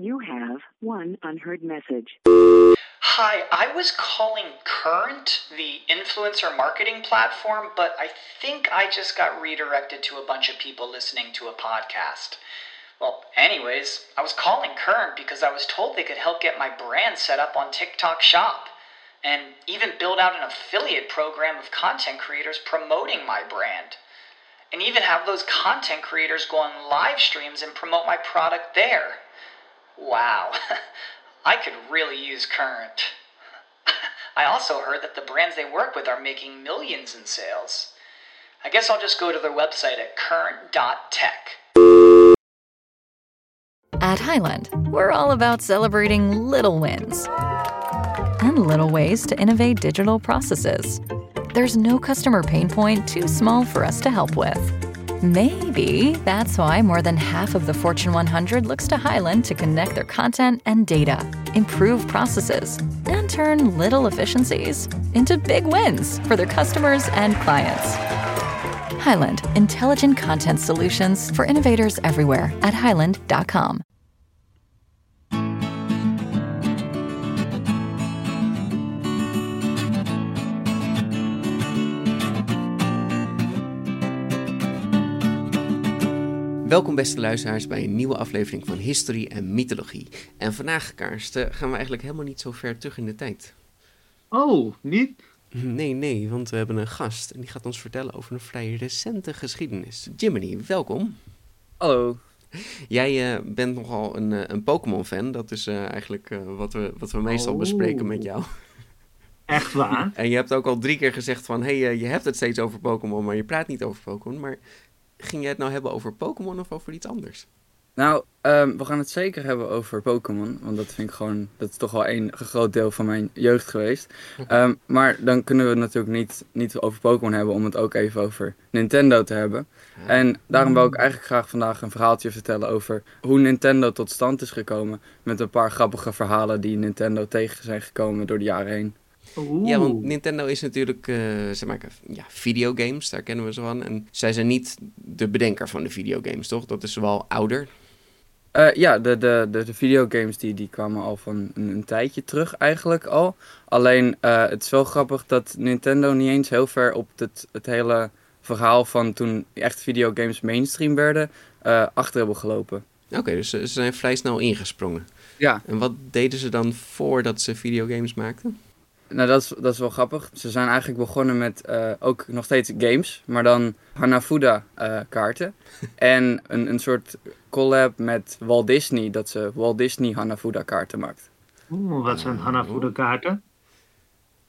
You have one unheard message. Hi, I was calling Current, the influencer marketing platform, but I think I just got redirected to a bunch of people listening to a podcast. Well, anyways, I was calling Current because I was told they could help get my brand set up on TikTok Shop and even build out an affiliate program of content creators promoting my brand. And even have those content creators go on live streams and promote my product there. Wow, I could really use Current. I also heard that the brands they work with are making millions in sales. I guess I'll just go to their website at current.tech. At Highland, we're all about celebrating little wins and little ways to innovate digital processes. There's no customer pain point too small for us to help with. Maybe that's why more than half of the Fortune 100 looks to Highland to connect their content and data, improve processes, and turn little efficiencies into big wins for their customers and clients. Highland, intelligent content solutions for innovators everywhere at highland.com. Welkom beste luisteraars bij een nieuwe aflevering van Historie en Mythologie. En vandaag, Karsten, gaan we eigenlijk helemaal niet zo ver terug in de tijd. Oh, niet? Nee, nee, want we hebben een gast en die gaat ons vertellen over een vrij recente geschiedenis. Jiminy, welkom. Hallo. Jij uh, bent nogal een, uh, een Pokémon-fan, dat is uh, eigenlijk wat, we, wat we meestal Oh. bespreken met jou. Echt waar? En je hebt ook al drie keer gezegd van, hé, hey, je hebt het steeds over Pokémon, maar je praat niet over Pokémon. Maar ging jij het nou hebben over Pokémon of over iets anders? Nou, ehm, we gaan het zeker hebben over Pokémon. Want dat vind ik gewoon, dat is toch wel een groot deel van mijn jeugd geweest. Ehm, maar dan kunnen we het natuurlijk niet, niet over Pokémon hebben om het ook even over Nintendo te hebben. En daarom wil ik eigenlijk graag vandaag een verhaaltje vertellen over hoe Nintendo tot stand is gekomen. Met een paar grappige verhalen die Nintendo tegen zijn gekomen door de jaren heen. Oeh. Ja, want Nintendo is natuurlijk, eh, ze maken ja, videogames, daar kennen we ze van. En zij zijn niet de bedenker van de videogames, toch? Dat is wel ouder. Eh, ja, de, de, de, de videogames die, die kwamen al van een, een tijdje terug eigenlijk al. Alleen eh, het is wel grappig dat Nintendo niet eens heel ver op het, het hele verhaal van toen echt videogames mainstream werden, achter hebben gelopen. Oké, dus ze ze zijn vrij snel ingesprongen. Ja, En wat deden ze dan voordat ze videogames maakten? Nou dat is, dat is wel grappig. Ze zijn eigenlijk begonnen met eh, ook nog steeds games, maar dan Hanafuda eh, kaarten. en een, een soort collab met Walt Disney, dat ze Walt Disney Hanafuda kaarten maakt. Oeh, wat zijn Hanafuda kaarten?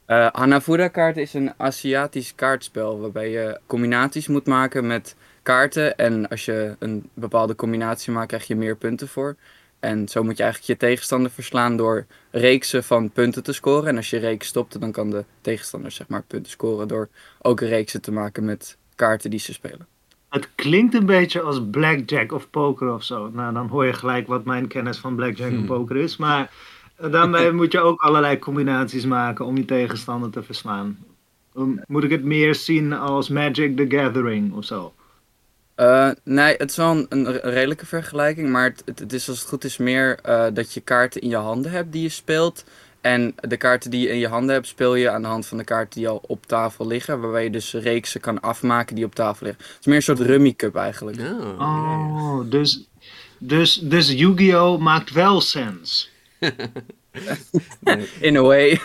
Eh Hanafuda kaart is een Aziatisch kaartspel waarbij je combinaties moet maken met kaarten. En als je een bepaalde combinatie maakt, krijg je meer punten voor. En zo moet je eigenlijk je tegenstander verslaan door reeksen van punten te scoren. En als je reeks stopt, dan kan de tegenstander zeg maar punten scoren door ook reeksen te maken met kaarten die ze spelen. Het klinkt een beetje als blackjack of poker of zo. Nou, dan hoor je gelijk wat mijn kennis van blackjack en Hmm. poker is. Maar eh, daarmee moet je ook allerlei combinaties maken om je tegenstander te verslaan. Um, Moet ik het meer zien als Magic the Gathering of zo? Eh, nee, het is wel een, een redelijke vergelijking, maar het, het, het is als het goed is meer eh, dat je kaarten in je handen hebt die je speelt. En de kaarten die je in je handen hebt, speel je aan de hand van de kaarten die al op tafel liggen. Waarbij je dus reeksen kan afmaken die op tafel liggen. Het is meer een soort rummy cup eigenlijk. Oh, Oh, dus, dus, dus Yu-Gi-Oh! maakt wel sens. In a way.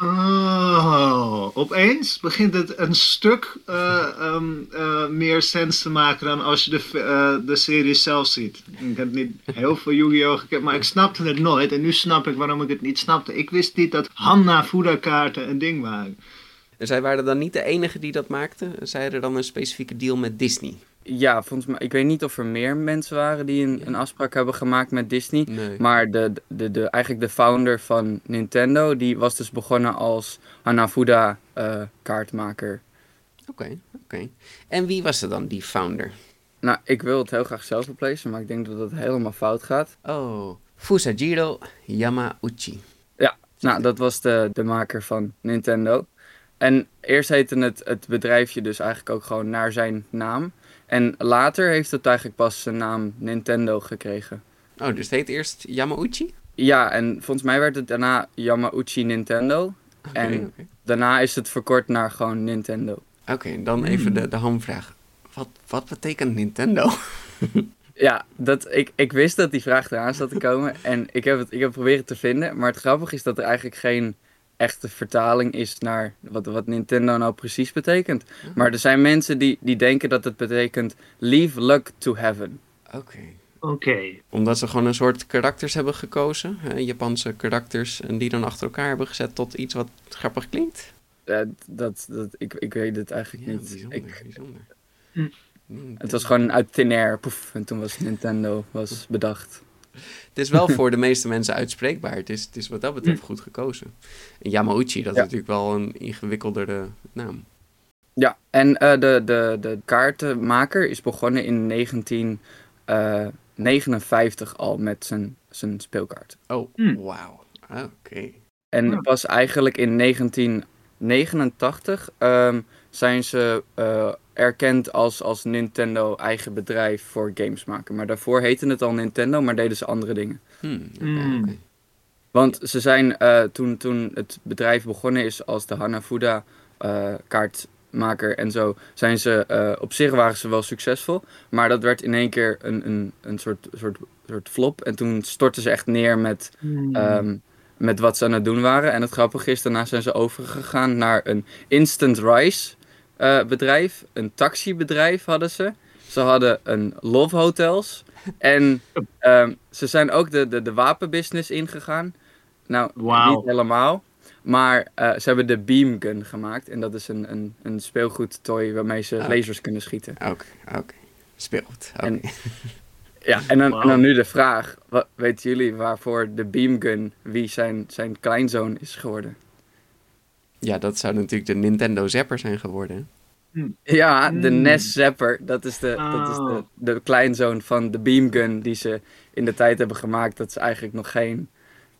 Oh, opeens begint het een stuk eh, ehm, eh, meer sens te maken dan als je de, eh, de serie zelf ziet. Ik heb niet heel veel Yu-Gi-Oh! gekeken, maar ik snapte het nooit. En nu snap ik waarom ik het niet snapte. Ik wist niet dat Hanna-Fuda-kaarten een ding waren. En zij waren dan niet de enige die dat maakten? Zij hadden dan een specifieke deal met Disney? Ja, volgens mij. Ik weet niet of er meer mensen waren die een, een afspraak hebben gemaakt met Disney. Nee. Maar de, de, de, eigenlijk de founder van Nintendo, die was dus begonnen als Hanafuda eh, kaartmaker. Oké, oké. En wie was er dan, die founder? Nou, ik wil het heel graag zelf oplezen, maar ik denk dat het helemaal fout gaat. Oh, Fusajiro Yamauchi. Nou, dat was de, de maker van Nintendo. En eerst heette het, het bedrijfje dus eigenlijk ook gewoon naar zijn naam. En later heeft het eigenlijk pas zijn naam Nintendo gekregen. Oh, dus het heet eerst Yamauchi? Ja, en volgens mij werd het daarna Yamauchi Nintendo. Oké, En-. Daarna is het verkort naar gewoon Nintendo. Oké, dan even de, de hamvraag. Wat, wat betekent Nintendo? Ja, dat, ik, ik wist dat die vraag eraan zat te komen. En ik heb het ik heb proberen te vinden. Maar het grappige is dat er eigenlijk geen echte vertaling is naar wat, wat Nintendo nou precies betekent. Maar er zijn mensen die, die denken dat het betekent Leave Luck to Heaven. Oké. Oké. Omdat ze gewoon een soort karakters hebben gekozen, hè, Japanse karakters, en die dan achter elkaar hebben gezet tot iets wat grappig klinkt. Eh, dat, dat, ik, ik weet het eigenlijk Ja, niet. bijzonder, Ik, bijzonder. Hm. Nintendo. het was gewoon uit thin air. Poef, en toen was Nintendo was bedacht. Het is wel voor de meeste mensen uitspreekbaar. Het is, het is wat dat betreft goed gekozen. En Yamauchi, dat Ja. is natuurlijk wel een ingewikkeldere naam. Ja, en eh, de, de, de kaartenmaker is begonnen in 1959 al met zijn, zijn speelkaart. Oh, Hm. wauw. Oké. En Ja. pas eigenlijk in 1989 ehm, zijn ze eh, erkend als, als Nintendo eigen bedrijf voor games maken. Maar daarvoor heette het al Nintendo, maar deden ze andere dingen. Hm, oké, Hmm. oké. Want ze zijn eh, toen, toen het bedrijf begonnen is als de Hanafuda eh, kaartmaker en zo, zijn ze eh, op zich waren ze wel succesvol. Maar dat werd in één keer een, een, een soort, soort, soort flop. En toen stortten ze echt neer met, Hmm. ehm, met wat ze aan het doen waren. En het grappige is, daarna zijn ze overgegaan naar een instant rice eh, bedrijf. Een taxibedrijf hadden ze. Ze hadden een love hotels. En ehm, ze zijn ook de, de, de wapenbusiness ingegaan. Nou, niet helemaal. Maar eh, ze hebben de beamgun gemaakt. En dat is een, een, een speelgoedtoy waarmee ze Ah. lasers kunnen schieten. Oké, oké. Speelt. Oké. En- Ja, en dan, en dan nu de vraag. Wat, weten jullie waarvoor de beamgun wie zijn, zijn kleinzoon is geworden? Ja, dat zou natuurlijk de Nintendo Zapper zijn geworden. Ja, de Hmm. NES Zapper. Dat is, de, dat is de, Oh. de kleinzoon van de beamgun die ze in de tijd hebben gemaakt dat ze eigenlijk nog geen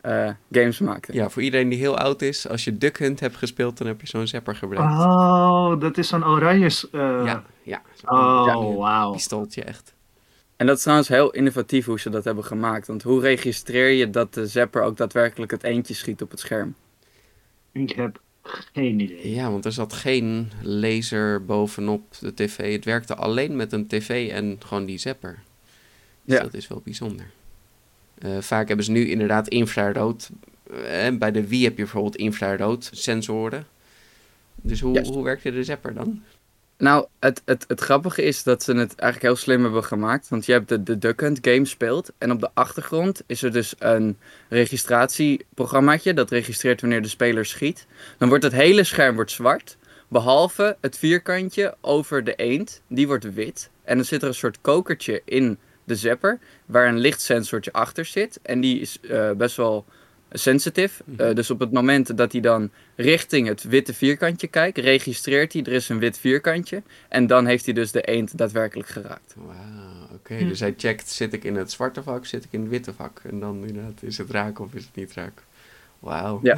eh, games maakten. Ja, voor iedereen die heel oud is, als je Duck Hunt hebt gespeeld, dan heb je zo'n Zapper gebruikt. Oh, dat is zo'n oranje. s- eh, Ja, ja. Oh, oranje wauw. Pistooltje echt. En dat is trouwens heel innovatief hoe ze dat hebben gemaakt. Want hoe registreer je dat de Zapper ook daadwerkelijk het eentje schiet op het scherm? Ik heb geen idee. Ja, want er zat geen laser bovenop de tv. Het werkte alleen met een tv en gewoon die zapper. Dus Ja. dat is wel bijzonder. Eh, vaak hebben ze nu inderdaad infrarood. Eh, en bij de Wii heb je bijvoorbeeld infrarood sensoren. Dus hoe, hoe werkte de zapper dan? Nou, het, het, het grappige is dat ze het eigenlijk heel slim hebben gemaakt. Want je hebt de, de Duck Hunt game speelt. En op de achtergrond is er dus een registratieprogrammaatje. Dat registreert wanneer de speler schiet. Dan wordt het hele scherm wordt zwart. Behalve het vierkantje over de eend. Die wordt wit. En dan zit er een soort kokertje in de zapper. Waar een lichtsensortje achter zit. En die is eh, best wel sensitive. Eh, dus op het moment dat hij dan richting het witte vierkantje kijkt, registreert hij, er is een wit vierkantje. En dan heeft hij dus de eend daadwerkelijk geraakt. Wauw, oké. Dus hij checkt, zit ik in het zwarte vak, zit ik in het witte vak? En dan inderdaad, is het raak of is het niet raak? Wauw. Ja.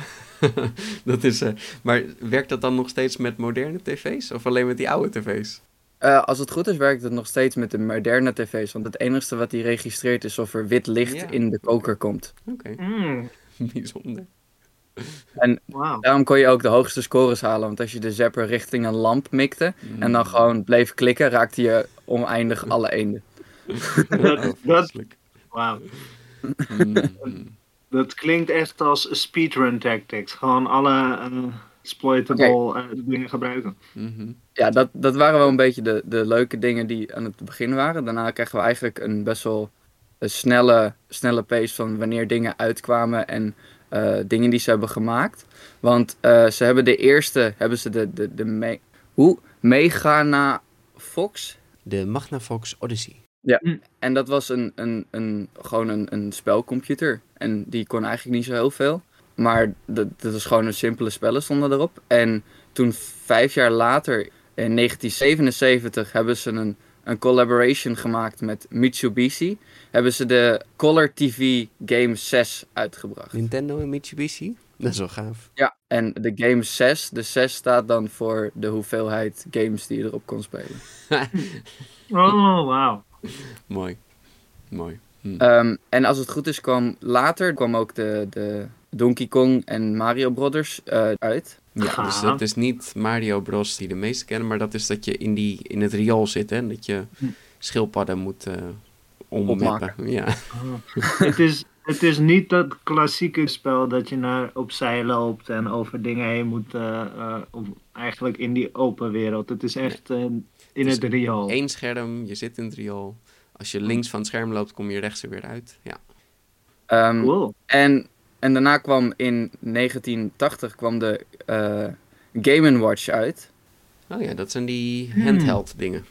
dat is, eh, maar werkt dat dan nog steeds met moderne tv's? Of alleen met die oude tv's? Eh, als het goed is, werkt het nog steeds met de moderne tv's. Want het enige wat hij registreert is of er wit licht Ja. in de koker komt. Oké, Hmm, bijzonder. Wauw. Daarom kon je ook de hoogste scores halen. Want als je de zapper richting een lamp mikte en dan gewoon bleef klikken, raakte je oneindig alle eenden. Dat- vreselijk. Wauw. Mm. Dat klinkt echt als speedrun tactics. Gewoon alle eh, exploitable eh, dingen gebruiken. Mhm. Ja, dat, dat waren wel een beetje de, de leuke dingen die aan het begin waren. Daarna kregen we eigenlijk een best wel een snelle, snelle pace van wanneer dingen uitkwamen en eh, dingen die ze hebben gemaakt. Want eh, ze hebben de eerste, hebben ze de, de, de me, hoe? Megana Fox. De Magnavox Odyssey. En dat was een, een, een, gewoon een, een spelcomputer. En die kon eigenlijk niet zo heel veel. Maar dat, dat was gewoon een simpele spellen stonden erop. En toen vijf jaar later, in 1977, hebben ze een, een collaboration gemaakt met Mitsubishi. Hebben ze de Color TV Game 6 uitgebracht. Nintendo en Mitsubishi? Dat is wel gaaf. Ja, en de Game 6, de 6 staat dan voor de hoeveelheid games die je erop kon spelen. Oh, wauw. Mooi. Mooi. Hm. Ehm, en als het goed is, kwam later kwam ook de, de Donkey Kong en Mario Brothers eh, uit. Ja, dus dat is niet Mario Bros die de meesten kennen, maar dat is dat je in, die, in het riool zit hè, en dat je Hm. schildpadden moet eh ommappen. Opmaken. Ja. het, is, het is niet dat klassieke spel dat je naar opzij loopt en over dingen heen moet. eh, eh, of eigenlijk in die open wereld. Het is echt in is het riool. Eén scherm, je zit in het riool. Als je links van het scherm loopt, kom je rechts er weer uit. Ja. Ehm, Cool. en, en daarna kwam in 1980 kwam de eh Game Watch uit. Oh ja, dat zijn die Hmm. handheld dingen.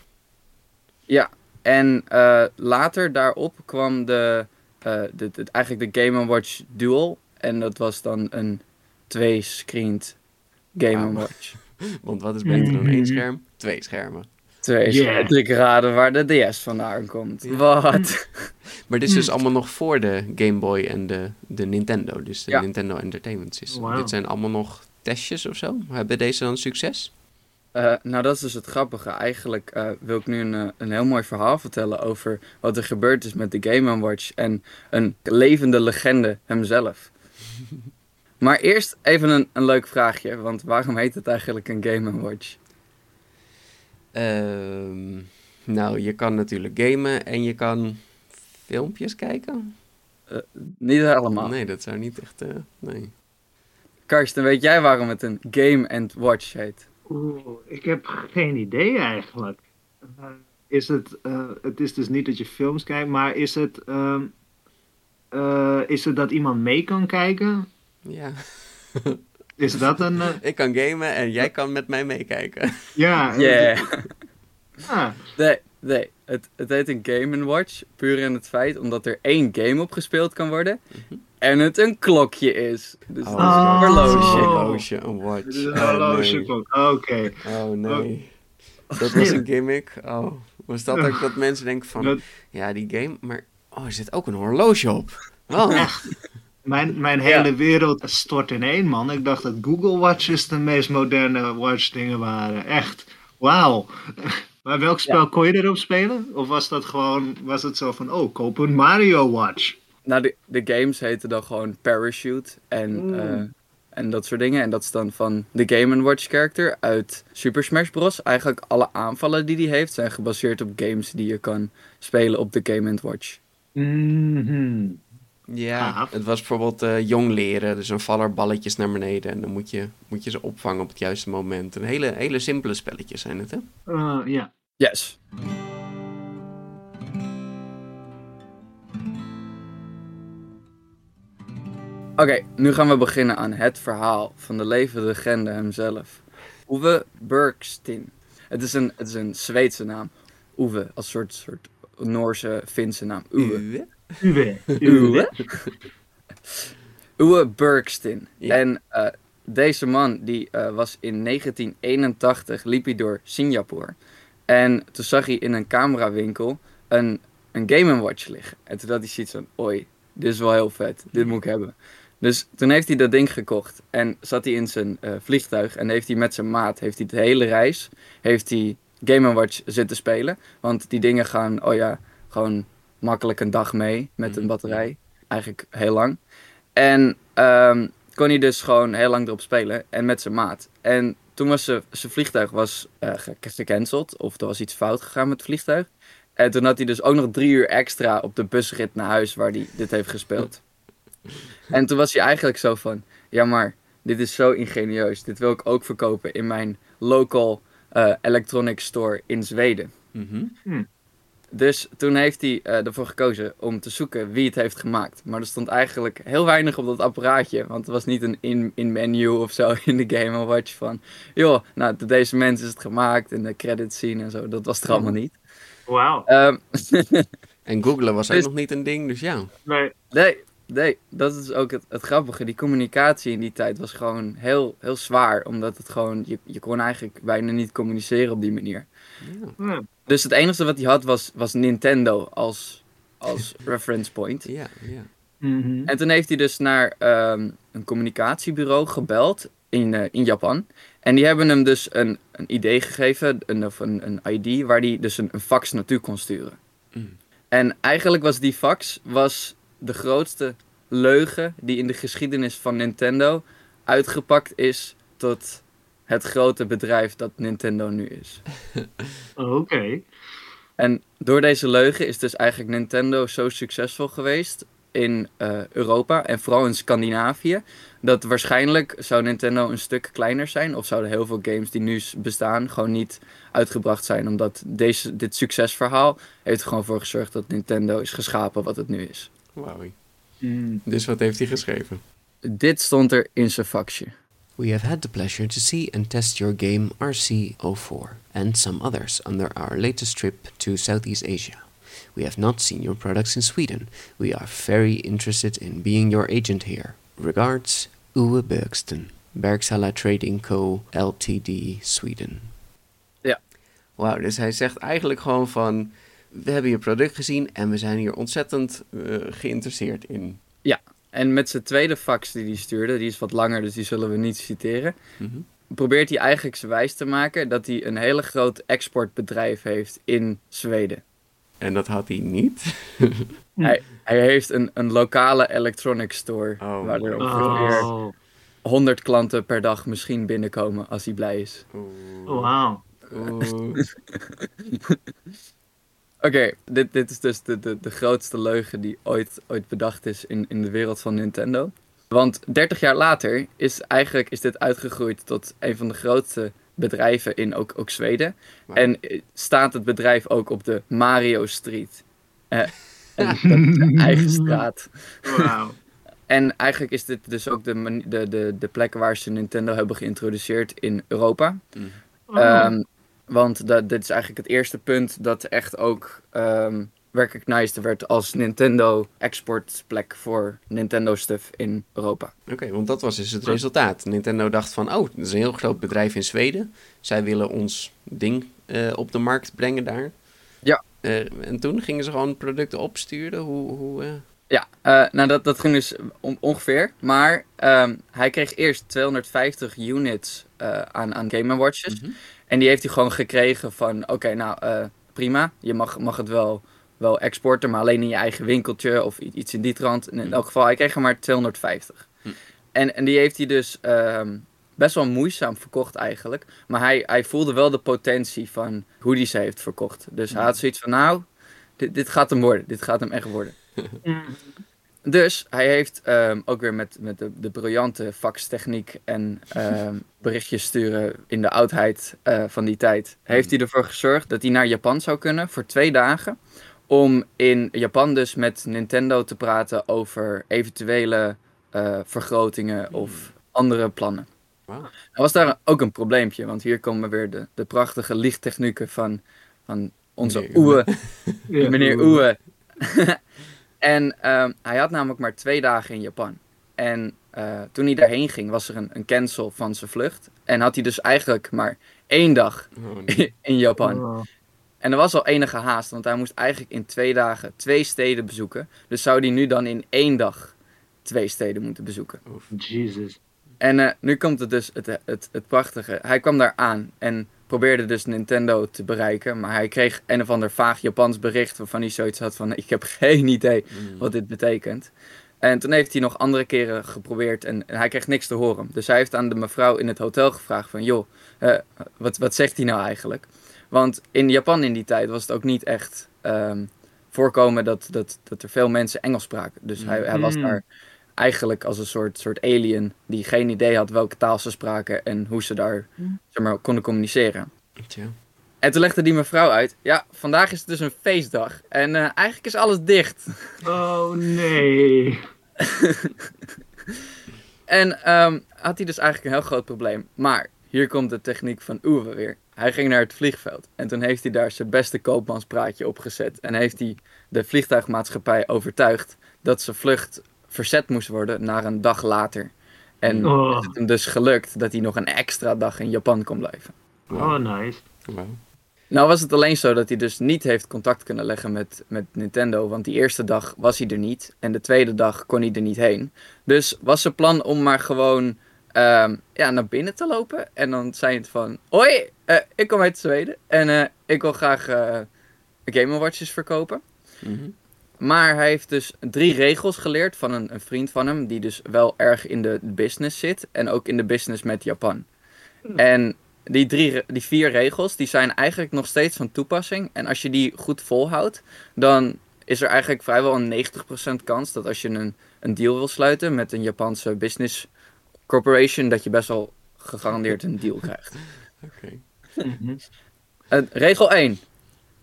Ja, en eh, later daarop kwam de, eh, de, de- eigenlijk de Game Watch Dual. En dat was dan een twee-screened Game Wauw. Watch. Want wat is beter dan één Mhm. scherm? Twee schermen. Twee Yeah. yeah. Ik raden waar de DS vandaan komt. Ja. Wat? Maar dit is dus allemaal nog voor de Game Boy en de, de Nintendo. Dus de Ja. Nintendo Entertainment System. Dit zijn allemaal nog testjes of zo. Hebben deze dan succes? Eh, nou, dat is dus het grappige. Eigenlijk eh, wil ik nu een, eh, een heel mooi verhaal vertellen over wat er gebeurd is met de Game Watch en een levende legende hemzelf. maar eerst even een, een leuk vraagje, want waarom heet het eigenlijk een Game Watch? Ehm, nou, je kan natuurlijk gamen en je kan filmpjes kijken. Niet helemaal. Nee, dat zou niet echt... nee. Karsten, weet jij waarom het een Game and Watch heet? Oeh, ik heb geen idee eigenlijk. Eh, is het, eh, het is dus niet dat je films kijkt, maar is het, ehm, eh, is het dat iemand mee kan kijken? Ja, Is dat een. eh, ik kan gamen en jij kan met mij meekijken. ja. Yeah. ah, Nee, nee. Het, het heet een Game and Watch. Puur in het feit omdat er één game op gespeeld kan worden. En het een klokje is. Dus Oh. een horloge. Oh. horloge, een watch. Oh, nee. klok. Oké. Oh nee. Dat was een gimmick. Oh, was dat ook dat mensen denken van... Dat- Ja, die game, maar... Oh, er zit ook een horloge op. Oh, Mijn, mijn hele wereld stort in één, man. Ik dacht dat Google Watches de meest moderne watch dingen waren. Echt. Wauw. Maar welk spel kon je erop spelen? Of was dat gewoon, was het zo van, oh, koop een Mario Watch? Nou, de, de games heten dan gewoon Parachute en, Mm. eh, en dat soort dingen. En dat is dan van de Game Watch character uit Super Smash Bros. Eigenlijk alle aanvallen die die heeft zijn gebaseerd op games die je kan spelen op de Game Watch. Mhm. ja. Gaaf. Het was bijvoorbeeld eh, jong leren. Dus dan vallen er balletjes naar beneden. En dan moet je, moet je ze opvangen op het juiste moment. Een hele, hele simpele spelletjes zijn het, hè? Eh, ja. Yes. Oké, nu gaan we beginnen aan het verhaal van de levende legende hemzelf. Uwe Bergstin. Het is een, het is een Zweedse naam. Uwe, als soort, soort Noorse, Finse naam. Uwe. Uwe. Uwe. Uwe. Bergstin. Ja. En eh, deze man die eh, was in 1981, liep hij door Singapore. En toen zag hij in een camerawinkel een, een Game Watch liggen. En toen had hij zoiets van, oi, dit is wel heel vet, dit moet ik hebben. Dus toen heeft hij dat ding gekocht en zat hij in zijn eh, vliegtuig en heeft hij met zijn maat, heeft hij de hele reis, heeft hij Game Watch zitten spelen. Want die dingen gaan, oh ja, gewoon makkelijk een dag mee met een Mhm. batterij. Eigenlijk heel lang. En ehm, kon hij dus gewoon heel lang erop spelen en met zijn maat. En toen was zijn vliegtuig was, ge- gecanceld of er was iets fout gegaan met het vliegtuig. En toen had hij dus ook nog drie uur extra op de busrit naar huis waar hij dit heeft gespeeld. En toen was hij eigenlijk zo van, ja maar, dit is zo ingenieus. Dit wil ik ook verkopen in mijn local eh, electronic store in Zweden. Mhm. Dus toen heeft hij eh, ervoor gekozen om te zoeken wie het heeft gemaakt. Maar er stond eigenlijk heel weinig op dat apparaatje. Want er was niet een in, in menu of zo in de Game Watch van... joh, nou, door deze mensen is het gemaakt en de credits zien en zo. Dat was er allemaal niet. Wauw. Ehm, En googlen was ook Dus- nog niet een ding, dus ja. Nee. nee, nee, dat is ook het, het grappige. Die communicatie in die tijd was gewoon heel, heel zwaar. Omdat het gewoon... Je, je kon eigenlijk bijna niet communiceren op die manier. Ja. Dus het enige wat hij had was, was Nintendo als, als reference point. ja. ja. Mhm. En toen heeft hij dus naar ehm, een communicatiebureau gebeld in, eh, in Japan. En die hebben hem dus een, een idee gegeven, een, of een, een ID, waar hij dus een, een fax naartoe kon sturen. Mm. En eigenlijk was die fax was de grootste leugen die in de geschiedenis van Nintendo uitgepakt is tot het grote bedrijf dat Nintendo nu is. Oké. En door deze leugen is dus eigenlijk Nintendo zo succesvol geweest in eh, Europa en vooral in Scandinavië. Dat waarschijnlijk zou Nintendo een stuk kleiner zijn. Of zouden heel veel games die nu bestaan gewoon niet uitgebracht zijn. Omdat deze, dit succesverhaal heeft er gewoon voor gezorgd dat Nintendo is geschapen wat het nu is. Wauw. Hmm. Dus wat heeft hij geschreven? Dit stond er in zijn faxje. We have had the pleasure to see and test your game RC04 and some others under our latest trip to Southeast Asia. We have not seen your products in Sweden. We are very interested in being your agent here. Regards, Uwe Bergsten, Bergsala Trading Co. Ltd. Sweden. Wauw, dus hij zegt eigenlijk gewoon van... We hebben je product gezien en we zijn hier ontzettend eh, geïnteresseerd in. En met zijn tweede fax die hij stuurde, die is wat langer, dus die zullen we niet citeren. Mhm. Probeert hij eigenlijk zijn wijs te maken dat hij een hele groot exportbedrijf heeft in Zweden. En dat had hij niet. Hij, hij heeft een, een lokale electronic store. Oh, waar er ongeveer Oh, 100 klanten per dag misschien binnenkomen als hij blij is. Oeh. wauw. Oké, dit, dit is dus de, de, de grootste leugen die ooit, ooit bedacht is in, in de wereld van Nintendo. Want 30 jaar later is eigenlijk is dit uitgegroeid tot een van de grootste bedrijven in ook, ook Zweden. En eh, staat het bedrijf ook op de Mario Street. Eh, en dat is de eigen straat. Wauw. En eigenlijk is dit dus ook de, de, de, de plek waar ze Nintendo hebben geïntroduceerd in Europa. Oh. Ehm, want dat, dit is eigenlijk het eerste punt dat echt ook ehm recognized werd als Nintendo exportplek voor Nintendo stuff in Europa. Oké, want dat was dus het resultaat. Nintendo dacht van, oh, dat is een heel groot bedrijf in Zweden. Zij willen ons ding eh, op de markt brengen daar. Ja. Eh, en toen gingen ze gewoon producten opsturen. Hoe, hoe, eh, Ja, nou dat, dat ging dus on- ongeveer. Maar ehm, hij kreeg eerst 250 units aan, aan Game Watches. Mhm. En die heeft hij gewoon gekregen van, oké, nou eh, prima. Je mag, mag het wel, wel exporten, maar alleen in je eigen winkeltje of iets in die trant. En in Mhm. elk geval, hij kreeg er maar 250. Mhm. En, en die heeft hij dus ehm, best wel moeizaam verkocht eigenlijk. Maar hij, hij voelde wel de potentie van hoe hij ze heeft verkocht. Dus hij had zoiets van, nou, dit, dit gaat hem worden. Dit gaat hem echt worden. Dus hij heeft ehm, ook weer met, met de, de briljante faxtechniek en ehm, berichtjes sturen in de oudheid eh, van die tijd, heeft hij ervoor gezorgd dat hij naar Japan zou kunnen voor twee dagen. Om in Japan dus met Nintendo te praten over eventuele eh, vergrotingen of andere plannen. Wauw. Er was daar ook een probleempje, want hier komen weer de, de prachtige lichttechnieken van, van onze Meneer Oewe Ja. meneer Oewe. En ehm, hij had namelijk maar twee dagen in Japan. En eh, toen hij daarheen ging, was er een, een cancel van zijn vlucht. En had hij dus eigenlijk maar één dag Oh, nee. in Japan. Oh. En er was al enige haast, want hij moest eigenlijk in twee dagen twee steden bezoeken. Dus zou hij nu dan in één dag twee steden moeten bezoeken. Jesus. En eh, nu komt het dus het, het, het prachtige. Hij kwam daar aan en probeerde dus Nintendo te bereiken. Maar hij kreeg een of ander vaag Japans bericht waarvan hij zoiets had van... Ik heb geen idee Mm. wat dit betekent. En toen heeft hij nog andere keren geprobeerd en, en hij kreeg niks te horen. Dus hij heeft aan de mevrouw in het hotel gevraagd van... Joh, eh, wat, wat zegt hij nou eigenlijk? Want in Japan in die tijd was het ook niet echt ehm, voorkomen dat, dat, dat er veel mensen Engels spraken. Dus hij, hij was Mm. daar eigenlijk als een soort, soort alien die geen idee had welke taal ze spraken en hoe ze daar zeg maar, konden communiceren. Tja. En toen legde die mevrouw uit, ja, vandaag is het dus een feestdag en eh, eigenlijk is alles dicht. Oh nee. En ehm, had hij dus eigenlijk een heel groot probleem. Maar hier komt de techniek van Uwe weer. Hij ging naar het vliegveld en toen heeft hij daar zijn beste koopmanspraatje opgezet. En heeft hij de vliegtuigmaatschappij overtuigd dat zijn vlucht verzet moest worden naar een dag later. En Oh. is het hem dus gelukt dat hij nog een extra dag in Japan kon blijven. Oh nice. Nou was het alleen zo dat hij dus niet heeft contact kunnen leggen met, met Nintendo. Want die eerste dag was hij er niet. En de tweede dag kon hij er niet heen. Dus was zijn plan om maar gewoon ehm, ja, naar binnen te lopen. En dan zei het van... Hoi, eh, ik kom uit Zweden. En eh, ik wil graag eh Game Watches verkopen. Mhm. Maar hij heeft dus drie regels geleerd van een, een vriend van hem, die dus wel erg in de business zit en ook in de business met Japan. En die, drie, die vier regels, die zijn eigenlijk nog steeds van toepassing. En als je die goed volhoudt, dan is er eigenlijk vrijwel een 90% kans dat als je een, een deal wil sluiten met een Japanse business corporation, dat je best wel gegarandeerd een deal krijgt. Oké. Eh, regel 1.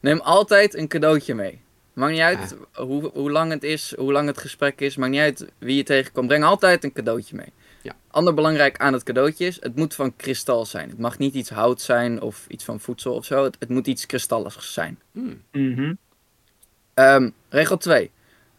Neem altijd een cadeautje mee. Maakt niet uit hoe, hoe lang het is, hoe lang het gesprek is. Maakt niet uit wie je tegenkomt. Breng altijd een cadeautje mee. Ja. Ander belangrijk aan het cadeautje is, het moet van kristal zijn. Het mag niet iets hout zijn of iets van voedsel of zo. Het, het moet iets kristalligs zijn. Hmm. Mhm. Ehm, regel 2.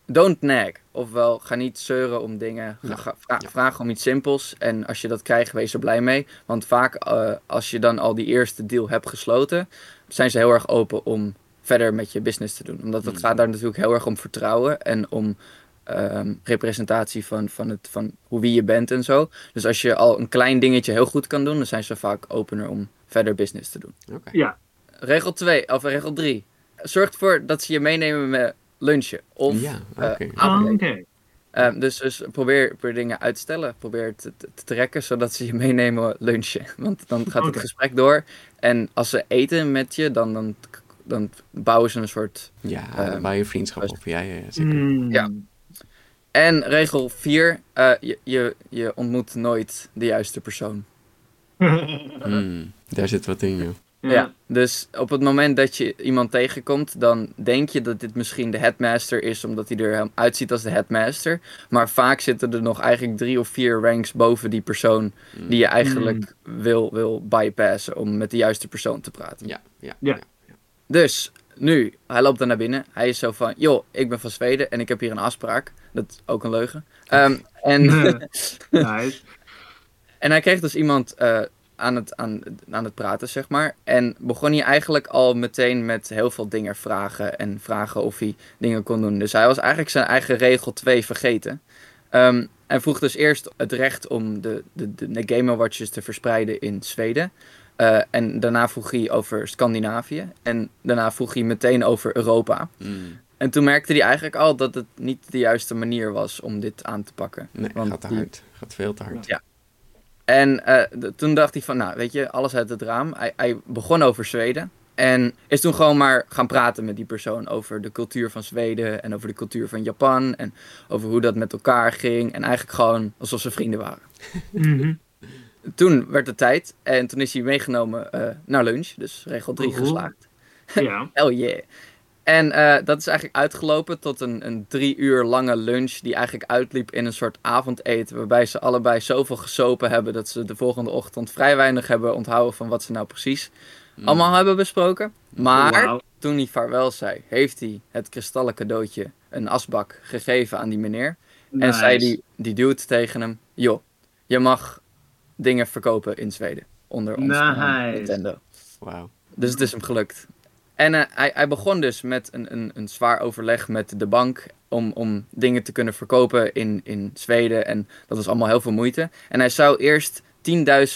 Don't nag. Ofwel, ga niet zeuren om dingen. Ga, Ja. ga- vra- Ja. Vraag om iets simpels. En als je dat krijgt, wees er blij mee. Want vaak, eh, als je dan al die eerste deal hebt gesloten, zijn ze heel erg open om verder met je business te doen. Omdat het Mm. gaat daar natuurlijk heel erg om vertrouwen en om ehm, representatie van, van, het, van hoe wie je bent en zo. Dus als je al een klein dingetje heel goed kan doen, dan zijn ze vaak opener om verder business te doen. Oké. Ja. Regel 2, of regel 3. Zorg ervoor dat ze je meenemen met lunchen. Of Ja, eh, oké. Ah. Ehm, dus, dus probeer, probeer dingen uit te stellen. Probeer het te, te- te trekken zodat ze je meenemen lunchen. Want dan gaat het gesprek door. En als ze eten met je, dan, dan, dan bouwen ze een soort. Ja, daar bouw je vriendschap op. Ja, ja, ja, zeker. Mm. Ja. En regel 4. je, je, je ontmoet nooit de juiste persoon. Hmm, Daar zit wat in, joh. Ja. Dus op het moment dat je iemand tegenkomt, dan denk je dat dit misschien de headmaster is, omdat hij er uitziet als de headmaster. Maar vaak zitten er nog eigenlijk drie of vier ranks boven die persoon die je eigenlijk wil, wil bypassen om met de juiste persoon te praten. Ja, ja. Ja. Dus nu, hij loopt dan naar binnen. Hij is zo van, joh, ik ben van Zweden en ik heb hier een afspraak. Dat is ook een leugen. Ehm, en, Nice. en hij kreeg dus iemand eh, aan, het, aan, aan het praten, zeg maar. En begon hij eigenlijk al meteen met heel veel dingen vragen. En vragen of hij dingen kon doen. Dus hij was eigenlijk zijn eigen regel 2 vergeten. Ehm, en vroeg dus eerst het recht om de, de, de, de Game Watches te verspreiden in Zweden. Eh, en daarna vroeg hij over Scandinavië. En daarna vroeg hij meteen over Europa. Hmm. En toen merkte hij eigenlijk al dat het niet de juiste manier was om dit aan te pakken. Nee, Want gaat te die- hard. Gaat veel te hard. Ja. En eh, toen dacht hij van, nou weet je, alles uit het raam. Hij, hij begon over Zweden. En is toen gewoon maar gaan praten met die persoon over de cultuur van Zweden. En over de cultuur van Japan. En over hoe dat met elkaar ging. En eigenlijk gewoon alsof ze vrienden waren. Mhm. Toen werd het tijd. En toen is hij meegenomen eh, naar lunch. Dus regel 3 Oeh. geslaagd. Ja. Hell yeah. En eh, dat is eigenlijk uitgelopen tot een, een drie uur lange lunch. Die eigenlijk uitliep in een soort avondeten. Waarbij ze allebei zoveel gesopen hebben. dat ze de volgende ochtend vrij weinig hebben onthouden. van wat ze nou precies allemaal hebben besproken. Maar Wauw. toen hij vaarwel zei. heeft hij het kristallen cadeautje. een asbak gegeven aan die meneer. En zei die, die dude tegen hem: Joh, je mag dingen verkopen in Zweden. Onder ons Nice. Nintendo. Wauw. Dus het is hem gelukt. En eh, hij, hij begon dus met een, een, een zwaar overleg met de bank om, om dingen te kunnen verkopen in, in Zweden. En dat was allemaal heel veel moeite. En hij zou eerst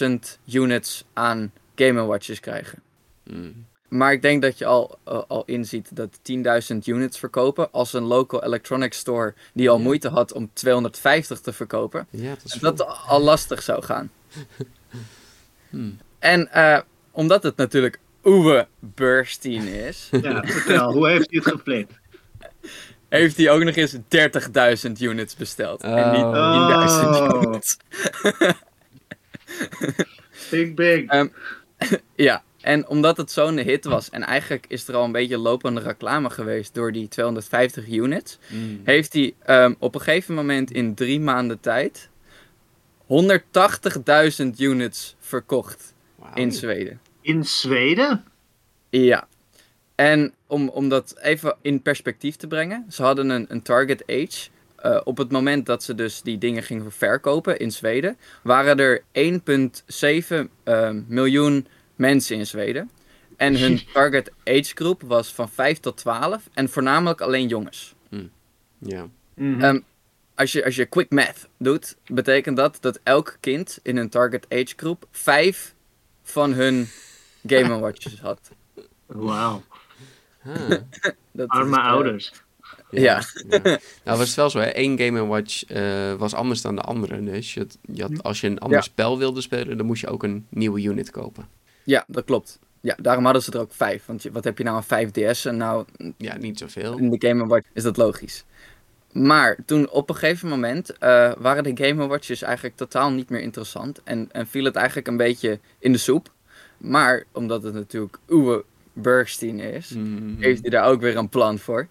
10.000 units aan Game Watches krijgen. Hmm. Maar ik denk dat je al, inziet dat 10.000 units verkopen als een local electronics store die al Ja. moeite had om 250 te verkopen, Ja, dat dat al lastig zou gaan. Hmm. En eh, omdat het natuurlijk Uwe Burstein is, Ja, vertel, hoe heeft hij het gepland? heeft hij ook nog eens 30.000 units besteld. En niet 10.000 Oh. units. Big big. Ehm, Ja, en omdat het zo'n hit was, en eigenlijk is er al een beetje lopende reclame geweest door die 250 units, Hmm. heeft hij ehm, op een gegeven moment in drie maanden tijd 180.000 units verkocht in Zweden. In Zweden? Ja. En om, om dat even in perspectief te brengen, ze hadden een, een target age. Eh, op het moment dat ze dus die dingen gingen verkopen in Zweden, waren er 1,7 ehm, miljoen mensen in Zweden. En hun target age groep was van 5 tot 12 en voornamelijk alleen jongens. Ja. Mhm. Ehm, als, je, als je quick math doet, betekent dat dat elk kind in een target age groep 5 van hun Game Watches had. Wauw. Dat is, Arme eh, ouders. Ja. Nou was het wel zo, hè? één Game Watch eh, was anders dan de andere. Dus je, had- je had, als je een ander Ja. spel wilde spelen, dan moest je ook een nieuwe unit kopen. Ja, dat klopt. Ja, daarom hadden ze er ook vijf. Want je, wat heb je nou aan 5DS? En nou, Ja, niet zoveel. in de Game Watch is dat logisch. Maar toen op een gegeven moment eh, waren de Game Watches eigenlijk totaal niet meer interessant. En, en viel het eigenlijk een beetje in de soep. Maar omdat het natuurlijk Uwe Bergstein is, Mm. heeft hij daar ook weer een plan voor.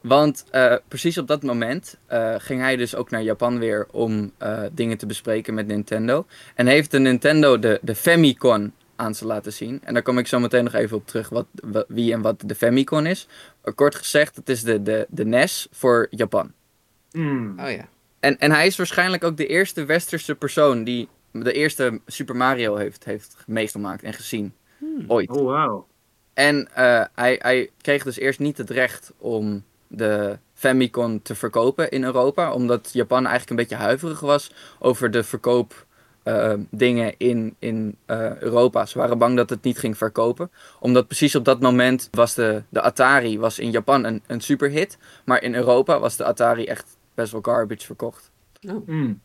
Want eh, precies op dat moment eh, ging hij dus ook naar Japan weer om dingen te bespreken met Nintendo. En heeft de Nintendo de, de Famicom aan ze laten zien. En daar kom ik zo meteen nog even op terug wat, wa- wie en wat de Famicom is. Kort gezegd, het is de, de, de NES voor Japan. Hmm. Oh ja. En, en hij is waarschijnlijk ook de eerste westerse persoon die de eerste Super Mario heeft, heeft meegemaakt en gezien. Ooit. Oh, wauw. En eh, hij, hij kreeg dus eerst niet het recht om de Famicom te verkopen in Europa. Omdat Japan eigenlijk een beetje huiverig was over de verkoop eh, dingen in, in eh, Europa. Ze waren bang dat het niet ging verkopen. Omdat precies op dat moment was de, de Atari was in Japan een, een superhit. Maar in Europa was de Atari echt best wel garbage verkocht. Hmm.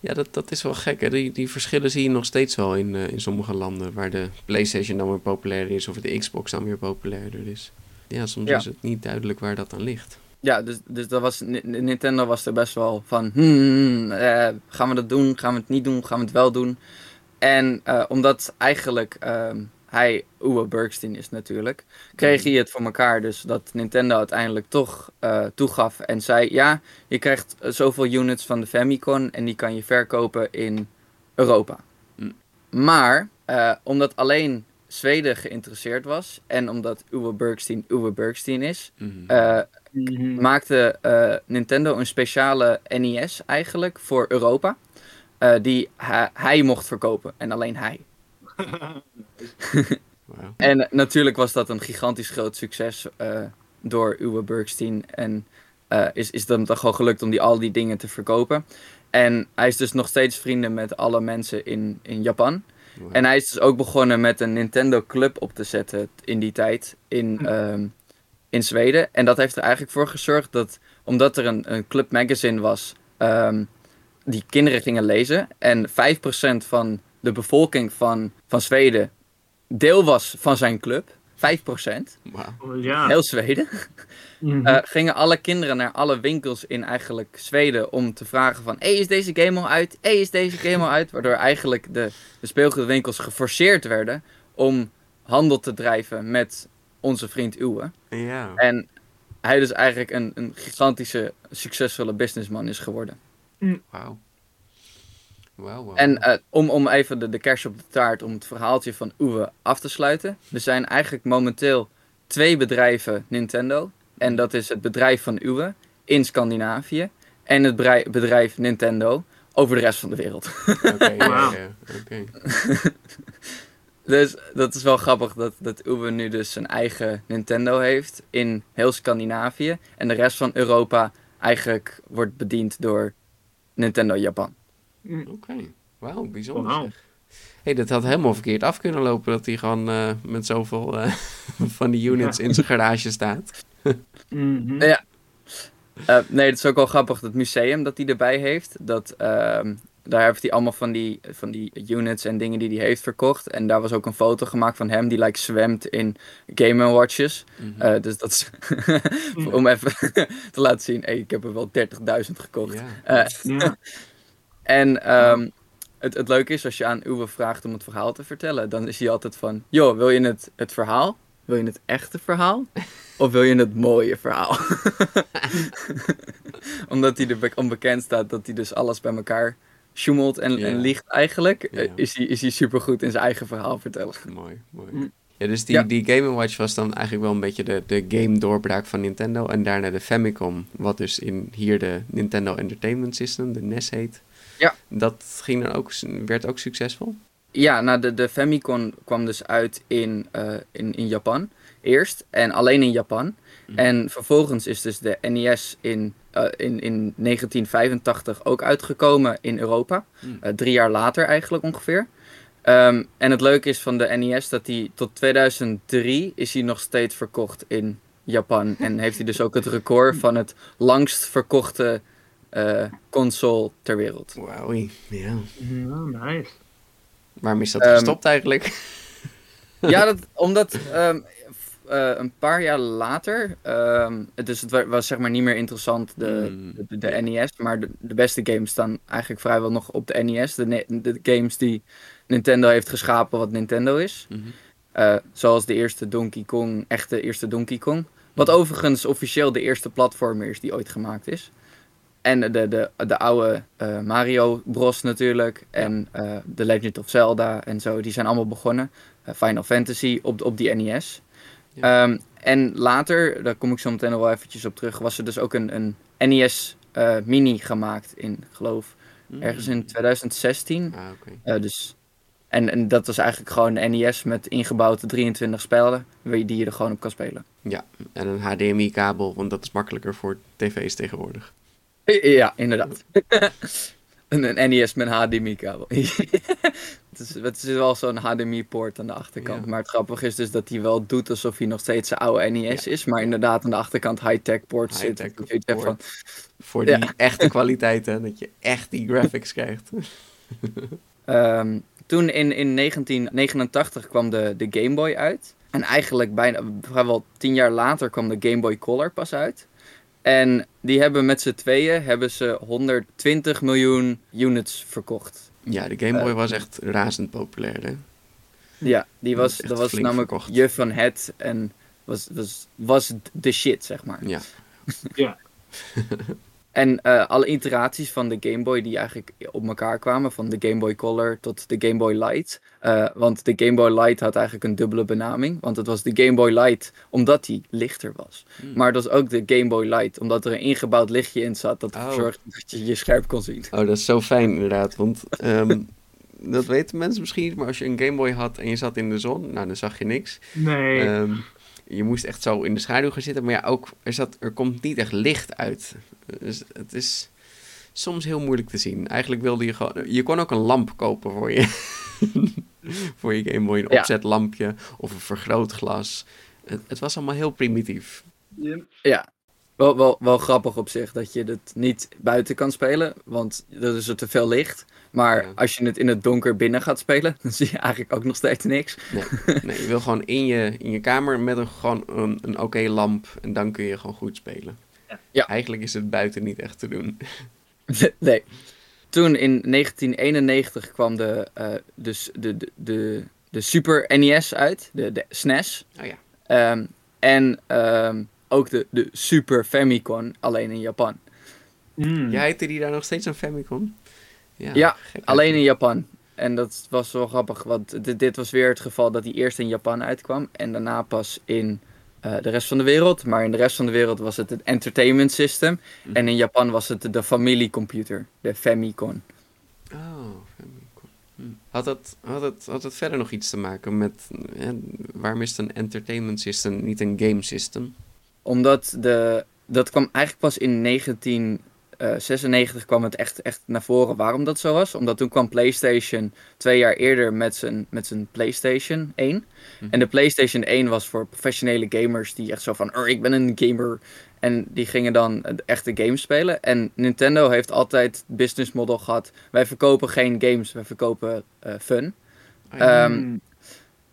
Ja, dat, dat is wel gek. Hè? Die, die verschillen zie je nog steeds wel in, eh, in sommige landen. Waar de PlayStation dan weer populairder is of de Xbox dan weer populairder is. Ja, soms Ja. is het niet duidelijk waar dat aan ligt. Ja, dus, dus dat was, Ni- Nintendo was er best wel van, hmm, eh, gaan we dat doen, gaan we het niet doen, gaan we het wel doen. En eh, omdat eigenlijk ehm, hij Uwe Bergstein is natuurlijk, kreeg hij het voor elkaar dus dat Nintendo uiteindelijk toch eh, toegaf en zei, ja, je krijgt eh, zoveel units van de Famicom en die kan je verkopen in Europa. Hm. Maar, eh, omdat alleen Zweden geïnteresseerd was en omdat Uwe Bergstein Uwe Bergstein is, Mhm. eh, Mhm. maakte eh, Nintendo een speciale NES eigenlijk voor Europa. eh, die hij, hij mocht verkopen en alleen hij. En natuurlijk was dat een gigantisch groot succes eh, door Uwe Bergstein. En eh, is, is het hem toch gewoon gelukt om die, al die dingen te verkopen. En hij is dus nog steeds vrienden met alle mensen in, in Japan. En hij is dus ook begonnen met een Nintendo Club op te zetten in die tijd in, ehm, in Zweden. En dat heeft er eigenlijk voor gezorgd dat, omdat er een, een club magazine was, ehm, die kinderen gingen lezen. En 5% van de bevolking van, van Zweden deel was van zijn club. 5%, Wauw. Oh, ja. heel Zweden. Mhm. Eh, gingen alle kinderen naar alle winkels in eigenlijk Zweden om te vragen van... Hé, is deze game al uit? Hé, is deze game al uit? Waardoor eigenlijk de, de speelgoedwinkels geforceerd werden om handel te drijven met onze vriend Uwe. Ja. En hij dus eigenlijk een, een gigantische, succesvolle businessman is geworden. Wauw. En eh, om, om even de, de kers op de taart, om het verhaaltje van Uwe af te sluiten. Er zijn eigenlijk momenteel twee bedrijven Nintendo. En dat is het bedrijf van Uwe in Scandinavië. En het bedrijf Nintendo over de rest van de wereld. Ja, oké. Dus dat is wel grappig dat, dat Uwe nu dus zijn eigen Nintendo heeft in heel Scandinavië. En de rest van Europa eigenlijk wordt bediend door Nintendo Japan. Oké. Wauw, bijzonder Wauw. zeg. hey, dat had helemaal verkeerd af kunnen lopen dat hij gewoon eh, met zoveel eh, van die units in zijn garage staat. Mhm. Ja. Eh, nee, het is ook wel grappig, dat museum dat hij erbij heeft. Dat, ehm, daar heeft hij allemaal van die, van die units en dingen die hij heeft verkocht. En daar was ook een foto gemaakt van hem die like, zwemt in Game Watches. Mhm. Eh, dus dat is om even te laten zien, hey, ik heb er wel 30.000 gekocht. Ja. Eh, Ja. En ehm, het, het leuke is, als je aan Uwe vraagt om het verhaal te vertellen, dan is hij altijd van, joh, wil je het, het verhaal? Wil je het echte verhaal? Of wil je het mooie verhaal? Omdat hij er be- onbekend staat dat hij dus alles bij elkaar sjoemelt en, Ja. en liegt eigenlijk, eh, Ja. is, hij, is hij supergoed in zijn eigen verhaal vertellen. Mooi, mooi. Mm. Ja, dus die, Ja. die Game Watch was dan eigenlijk wel een beetje de, de game doorbraak van Nintendo. En daarna de Famicom, wat dus in hier de Nintendo Entertainment System, de NES heet. Ja. Dat ging dan ook, werd ook succesvol? Ja, nou de, de Famicom kwam dus uit in, eh, in, in Japan eerst. En alleen in Japan. Mhm. En vervolgens is dus de NES in, eh, in, in 1985 ook uitgekomen in Europa. Mhm. Eh, drie jaar later eigenlijk ongeveer. Ehm, en het leuke is van de NES dat die tot 2003 is hij nog steeds verkocht in Japan. En heeft hij dus ook het record van het langst verkochte eh, console ter wereld. Wauw, ja. Nice. Waarom is dat Ehm, gestopt eigenlijk? Ja, dat, omdat ehm, f- eh, een paar jaar later, ehm, het- dus het wa- was zeg maar niet meer interessant, de, Mm. de, de NES, maar de, de beste games staan eigenlijk vrijwel nog op de NES. De, games die Nintendo heeft geschapen wat Nintendo is. Eh, zoals de eerste Donkey Kong, echte eerste Donkey Kong. Wat overigens officieel de eerste platformer is die ooit gemaakt is. En de, de, de oude eh, Mario Bros natuurlijk. En eh The Legend of Zelda en zo. Die zijn allemaal begonnen. Eh, Final Fantasy op, op die NES. Ehm, en later, daar kom ik zo meteen nog wel eventjes op terug. Was er dus ook een, een NES eh, Mini gemaakt in, geloof ergens in 2016. Ah, oké. Eh, dus, en, en dat was eigenlijk gewoon een NES met ingebouwde 23 spellen. Die je er gewoon op kan spelen. Ja, en een HDMI-kabel, want dat is makkelijker voor tv's tegenwoordig. Ja, inderdaad. een, een NES met een HDMI-kabel. het, is, het is wel zo'n HDMI-poort aan de achterkant. Ja. Maar het grappige is dus dat hij wel doet alsof hij nog steeds een oude NES is. Maar inderdaad aan de achterkant high-tech poort zit. Hebt van, poort. Voor die Ja. echte kwaliteit, hè, dat je echt die graphics krijgt. Ehm, toen in, in 1989 kwam de, de Game Boy uit. En eigenlijk bijna vrijwel tien jaar later kwam de Game Boy Color pas uit. En die hebben met z'n tweeën hebben ze 120 miljoen units verkocht. Ja, de Game Boy Eh, was echt razend populair, hè? Ja, die Dat was, dat was namelijk verkocht. je van het en was, was, was de shit, zeg maar. Ja. Ja. En eh, alle iteraties van de Game Boy die eigenlijk op elkaar kwamen, van de Game Boy Color tot de Game Boy Light. Eh, want de Game Boy Light had eigenlijk een dubbele benaming. Want het was de Game Boy Light omdat die lichter was. Hmm. Maar het was ook de Game Boy Light omdat er een ingebouwd lichtje in zat dat ervoor Oh. zorgde dat je je scherp kon zien. Oh, dat is zo fijn inderdaad. Want ehm, dat weten mensen misschien niet, maar als je een Game Boy had en je zat in de zon, nou dan zag je niks. Nee. Ehm, je moest echt zo in de schaduw gaan zitten, maar ja, ook er, zat, er komt niet echt licht uit. Dus het is soms heel moeilijk te zien. Eigenlijk wilde je gewoon. Je kon ook een lamp kopen voor je, voor je Game Boy, een Ja. opzetlampje of een vergrootglas. Het, het was allemaal heel primitief. Ja, wel, wel, wel grappig op zich dat je het niet buiten kan spelen, want er is er te veel licht. Maar Ja. als je het in het donker binnen gaat spelen, dan zie je eigenlijk ook nog steeds niks. Nee, nee je wil gewoon in je, in je kamer met een, gewoon een, een oké lamp en dan kun je gewoon goed spelen. Ja. Eigenlijk is het buiten niet echt te doen. nee. Toen in 1991 kwam de, eh, dus de, de, de, de Super NES uit, de, de SNES. Oh ja. Ehm, en ehm, ook de, de Super Famicom, alleen in Japan. Mm. Ja, heette die daar nog steeds een Famicom? Ja, gek Alleen in Japan. En dat was wel grappig, want dit, dit was weer het geval dat hij eerst in Japan uitkwam en daarna pas in eh, de rest van de wereld. Maar in de rest van de wereld was het het entertainment system. Mhm. En in Japan was het de familiecomputer, de Famicom. Oh, Famicom. Hm. Had, het, had, het, had het verder nog iets te maken met... eh, waarom is het een entertainment system, niet een game system? Omdat de, dat kwam eigenlijk pas in 1996 kwam het echt, echt naar voren waarom dat zo was. Omdat toen kwam PlayStation twee jaar eerder met zijn, met zijn PlayStation 1. Mhm. En de PlayStation 1 was voor professionele gamers die echt zo van, "Oh, ik ben een gamer. En die gingen dan de echte games spelen. En Nintendo heeft altijd het business model gehad, wij verkopen geen games, wij verkopen eh, fun. Ja. Ehm.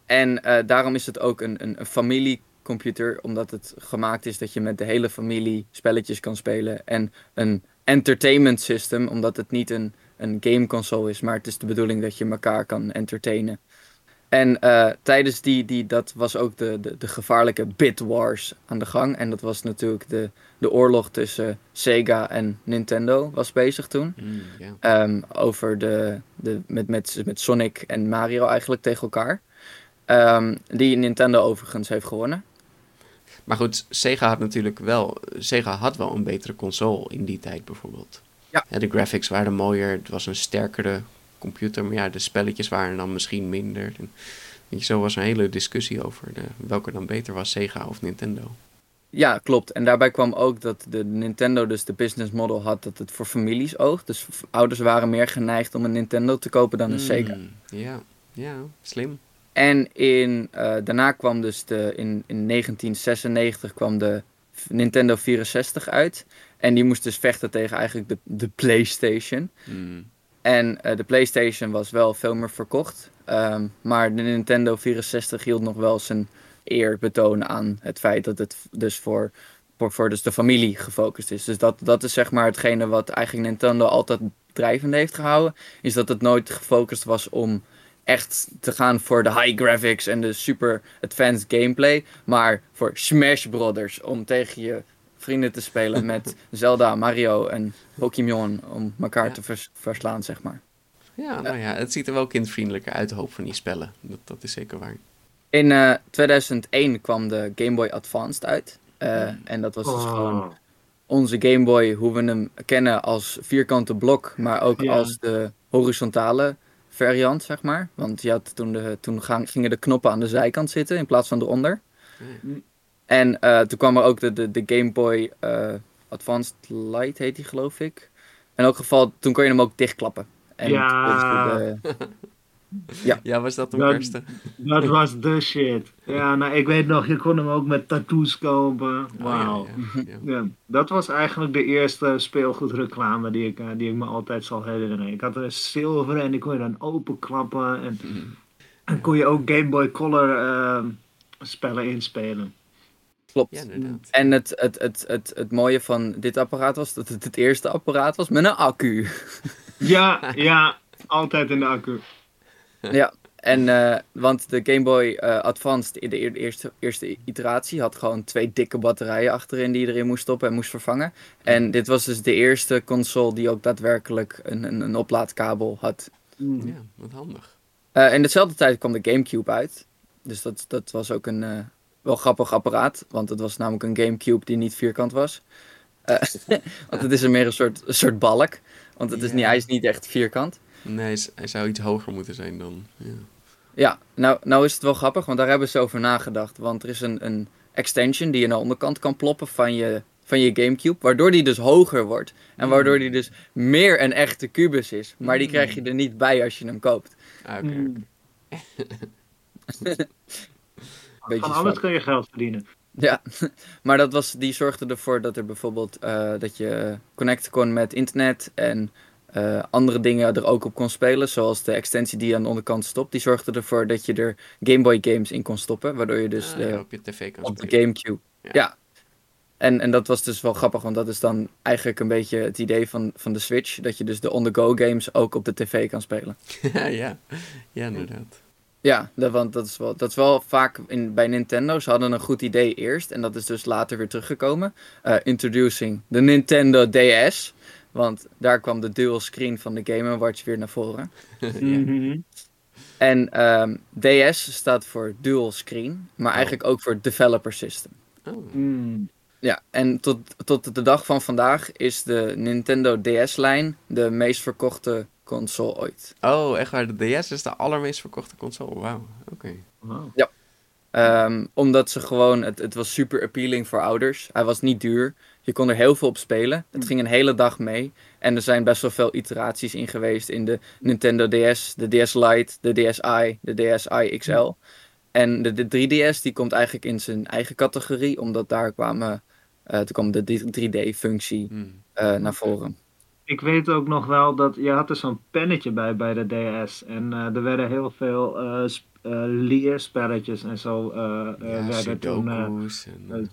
En eh, daarom is het ook een, een, een familiecomputer, omdat het gemaakt is dat je met de hele familie spelletjes kan spelen. En een entertainment system, omdat het niet een, een gameconsole is, maar het is de bedoeling dat je elkaar kan entertainen. En eh, tijdens die, die, dat was ook de, de, de gevaarlijke Bit Wars aan de gang. En dat was natuurlijk de, de oorlog tussen Sega en Nintendo was bezig toen. Ja. Ehm, over de, de, met, met, met Sonic en Mario eigenlijk tegen elkaar. Ehm, die Nintendo overigens heeft gewonnen. Maar goed, Sega had natuurlijk wel... Sega had wel een betere console in die tijd bijvoorbeeld. Ja. de graphics waren mooier, het was een sterkere computer. Maar ja, de spelletjes waren dan misschien minder. En, weet je, zo was er een hele discussie over de, welke dan beter was, Sega of Nintendo. Ja, klopt. En daarbij kwam ook dat de Nintendo dus de business model had dat het voor families oogt. Dus ouders waren meer geneigd om een Nintendo te kopen dan een Sega. Hmm, Ja, ja, slim. En in, eh, daarna kwam dus de, in, in 1996 kwam de Nintendo 64 uit. En die moest dus vechten tegen eigenlijk de, de PlayStation. Hmm. En eh, de PlayStation was wel veel meer verkocht. Ehm, maar de Nintendo 64 hield nog wel zijn eer betonen aan het feit dat het dus voor, voor, voor dus de familie gefocust is. Dus dat, dat is zeg maar hetgene wat eigenlijk Nintendo altijd drijvende heeft gehouden. Is dat het nooit gefocust was om echt te gaan voor de high graphics en de super advanced gameplay. Maar voor Smash Brothers om tegen je vrienden te spelen met Zelda, Mario en Pokémon om elkaar Ja. te vers- verslaan, zeg maar. Ja, nou ja, het ziet er wel kindvriendelijker uit, de hoop van die spellen. Dat, dat is zeker waar. In eh, 2001 kwam de Game Boy Advanced uit. Eh, En dat was dus Oh. gewoon onze Game Boy, hoe we hem kennen als vierkante blok, maar ook Ja. als de horizontale variant, zeg maar. Want je had toen, de, toen gaan, gingen de knoppen aan de zijkant zitten in plaats van eronder. En eh, toen kwam er ook de, de, de Game Boy eh, Advanced Lite, heet die geloof ik. In elk geval, toen kon je hem ook dichtklappen. En Ja. de- Ja, was dat Dat- kerste? Dat was de shit. Ja, nou, ik weet nog, je kon hem ook met tattoos kopen. Wauw. Oh, ja, ja, ja. Ja, dat was eigenlijk de eerste speelgoedreclame die ik, eh, die ik me altijd zal herinneren. Ik had een zilver en die kon je dan openklappen. En dan kon je ook Game Boy Color eh, spellen inspelen. klopt. Ja. En het, het, het, het, het mooie van dit apparaat was dat het het eerste apparaat was met een accu. Ja, ja, altijd in de accu. ja, en eh, want de Game Boy eh, Advanced in de eer- eerste, eerste iteratie had gewoon twee dikke batterijen achterin die je erin moest stoppen en moest vervangen. En dit was dus de eerste console die ook daadwerkelijk een, een, een oplaadkabel had. Ja, wat handig. Eh, in dezelfde tijd kwam de Gamecube uit. Dus dat, dat was ook een eh, wel grappig apparaat. Want het was namelijk een Gamecube die niet vierkant was. Eh, want het is er meer een soort, een soort balk. Want het is niet, hij is niet echt vierkant. Nee, hij zou iets hoger moeten zijn dan. Ja. Ja, nou, nou is het wel grappig, want daar hebben ze over nagedacht. Want er is een, een extension die je naar de onderkant kan ploppen van je, van je Gamecube. Waardoor die dus hoger wordt. En waardoor die dus meer een echte kubus is. Maar die krijg je er niet bij als je hem koopt. Ah, oké, Mm. Beetje Van alles kun je geld verdienen. Ja, maar dat was, die zorgde ervoor dat er bijvoorbeeld eh, dat je connecten kon met internet en eh, andere dingen er ook op kon spelen, zoals de extensie die aan de onderkant stopt. Die zorgde ervoor dat je er Game Boy games in kon stoppen, waardoor je dus Ah, de, ja, op je tv op de. Gamecube. Ja. Ja. En, en dat was dus wel grappig, want dat is dan eigenlijk een beetje het idee van, van de Switch, dat je dus de on-the-go games ook op de tv kan spelen. ja, ja, ja, inderdaad. Ja, dat, want dat is wel, dat is wel vaak in, bij Nintendo. Ze hadden een goed idee eerst en dat is dus later weer teruggekomen. Eh, introducing de Nintendo DS. Want daar kwam de dual screen van de Game Watch weer naar voren. Mhm. En ehm, DS staat voor dual screen, maar eigenlijk ook voor developer system. Oh, Mm. Ja, en tot, tot de dag van vandaag is de Nintendo DS-lijn de meest verkochte console ooit. oh, echt waar, de DS is de allermeest verkochte console. Wauw, oké. Wow. Ehm, omdat ze gewoon, het, het was super appealing voor ouders. Hij was niet duur. Je kon er heel veel op spelen. Het ging een hele dag mee. En er zijn best wel veel iteraties in geweest in de Nintendo DS, de DS Lite, de DSi, de DSi XL. En de, de 3DS die komt eigenlijk in zijn eigen categorie, omdat daar kwamen, eh toen kwam de 3D-functie Hmm. naar voren. Ik weet ook nog wel dat je had er zo'n pennetje bij bij de DS. En eh, er werden heel veel eh, eh, leerspelletjes en zo. eh eh, Ja, werden toen, eh, en...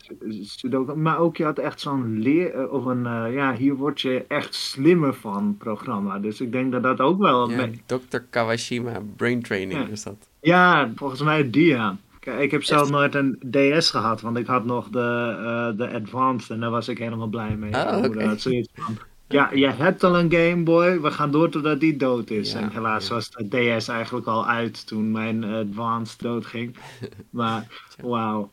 eh. Maar ook je had echt zo'n leer, eh, of een, eh, ja, hier word je echt slimmer van programma. Dus ik denk dat dat ook wel. ja, mee- Dr. Kawashima Brain Training Ja. is dat. Ja, volgens mij die ja. Kijk, ik heb zelf nooit een DS gehad, want ik had nog de, eh, de Advanced en daar was ik helemaal blij mee. Ah, oké. had zoiets van, ja, je hebt al een Game Boy, we gaan door totdat die dood is. Ja, en helaas ja. was de DS eigenlijk al uit toen mijn Advanced doodging. Maar wauw.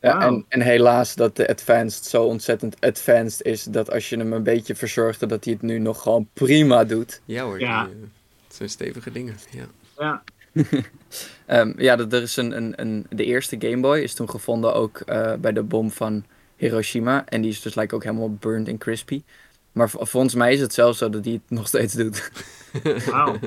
Ja, Wauw. en, en helaas dat de Advanced zo ontzettend advanced is, dat als je hem een beetje verzorgde, dat hij het nu nog gewoon prima doet. Ja hoor, Ja. die, eh, het zijn stevige dingen. Ja. Ja, Ehm, ja, dat- er is een, een, een, de eerste Game Boy is toen gevonden ook eh, bij de bom van Hiroshima. En die is dus lijkt ook helemaal burned en crispy. Maar volgens mij is het zelfs zo dat hij het nog steeds doet. Wauw.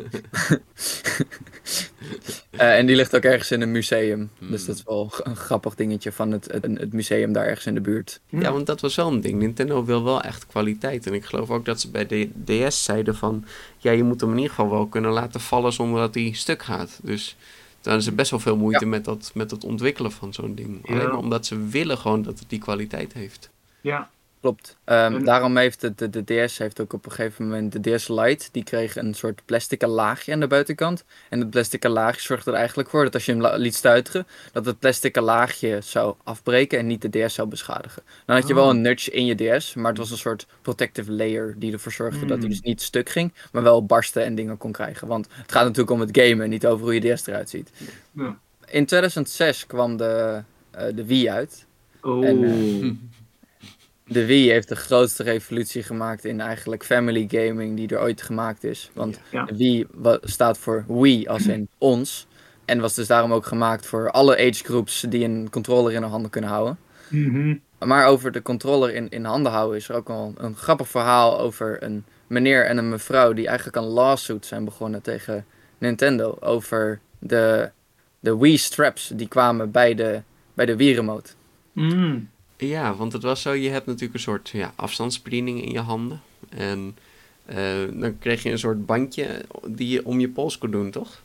Eh, en die ligt ook ergens in een museum. Hmm. Dus dat is wel een grappig dingetje van het, het, het museum daar ergens in de buurt. Ja, want dat was wel een ding. Nintendo wil wel echt kwaliteit. En ik geloof ook dat ze bij de DS zeiden van... Ja, je moet hem in ieder geval wel kunnen laten vallen zonder dat hij stuk gaat. Dus daar is er best wel veel moeite met, dat, met het ontwikkelen van zo'n ding. Ja. Alleen maar omdat ze willen gewoon dat het die kwaliteit heeft. Ja. Klopt. Ehm, En- Daarom heeft de, de, de DS heeft ook op een gegeven moment de DS Lite. Die kreeg een soort plastic laagje aan de buitenkant. En het plastic laagje zorgde er eigenlijk voor dat als je hem liet stuiteren, dat het plastic laagje zou afbreken en niet de DS zou beschadigen. Dan had je wel Oh. een nudge in je DS, maar het was een soort protective layer die ervoor zorgde dat hij Hmm. dus niet stuk ging, maar wel barsten en dingen kon krijgen. Want het gaat natuurlijk om het gamen en niet over hoe je DS eruit ziet. Ja. In 2006 kwam de, eh, de Wii uit. Oh. En, eh, De Wii heeft de grootste revolutie gemaakt in eigenlijk family gaming die er ooit gemaakt is. Want Ja. de Wii staat voor we als in ons. En was dus daarom ook gemaakt voor alle age groups die een controller in hun handen kunnen houden. Mhm. Maar over de controller in, in handen houden is er ook wel een grappig verhaal over een meneer en een mevrouw die eigenlijk een lawsuit zijn begonnen tegen Nintendo over de, de Wii straps die kwamen bij de, bij de Wii remote. Mm. Ja, want het was zo, je hebt natuurlijk een soort ja, afstandsbediening in je handen. En eh, dan kreeg je een soort bandje die je om je pols kon doen, toch?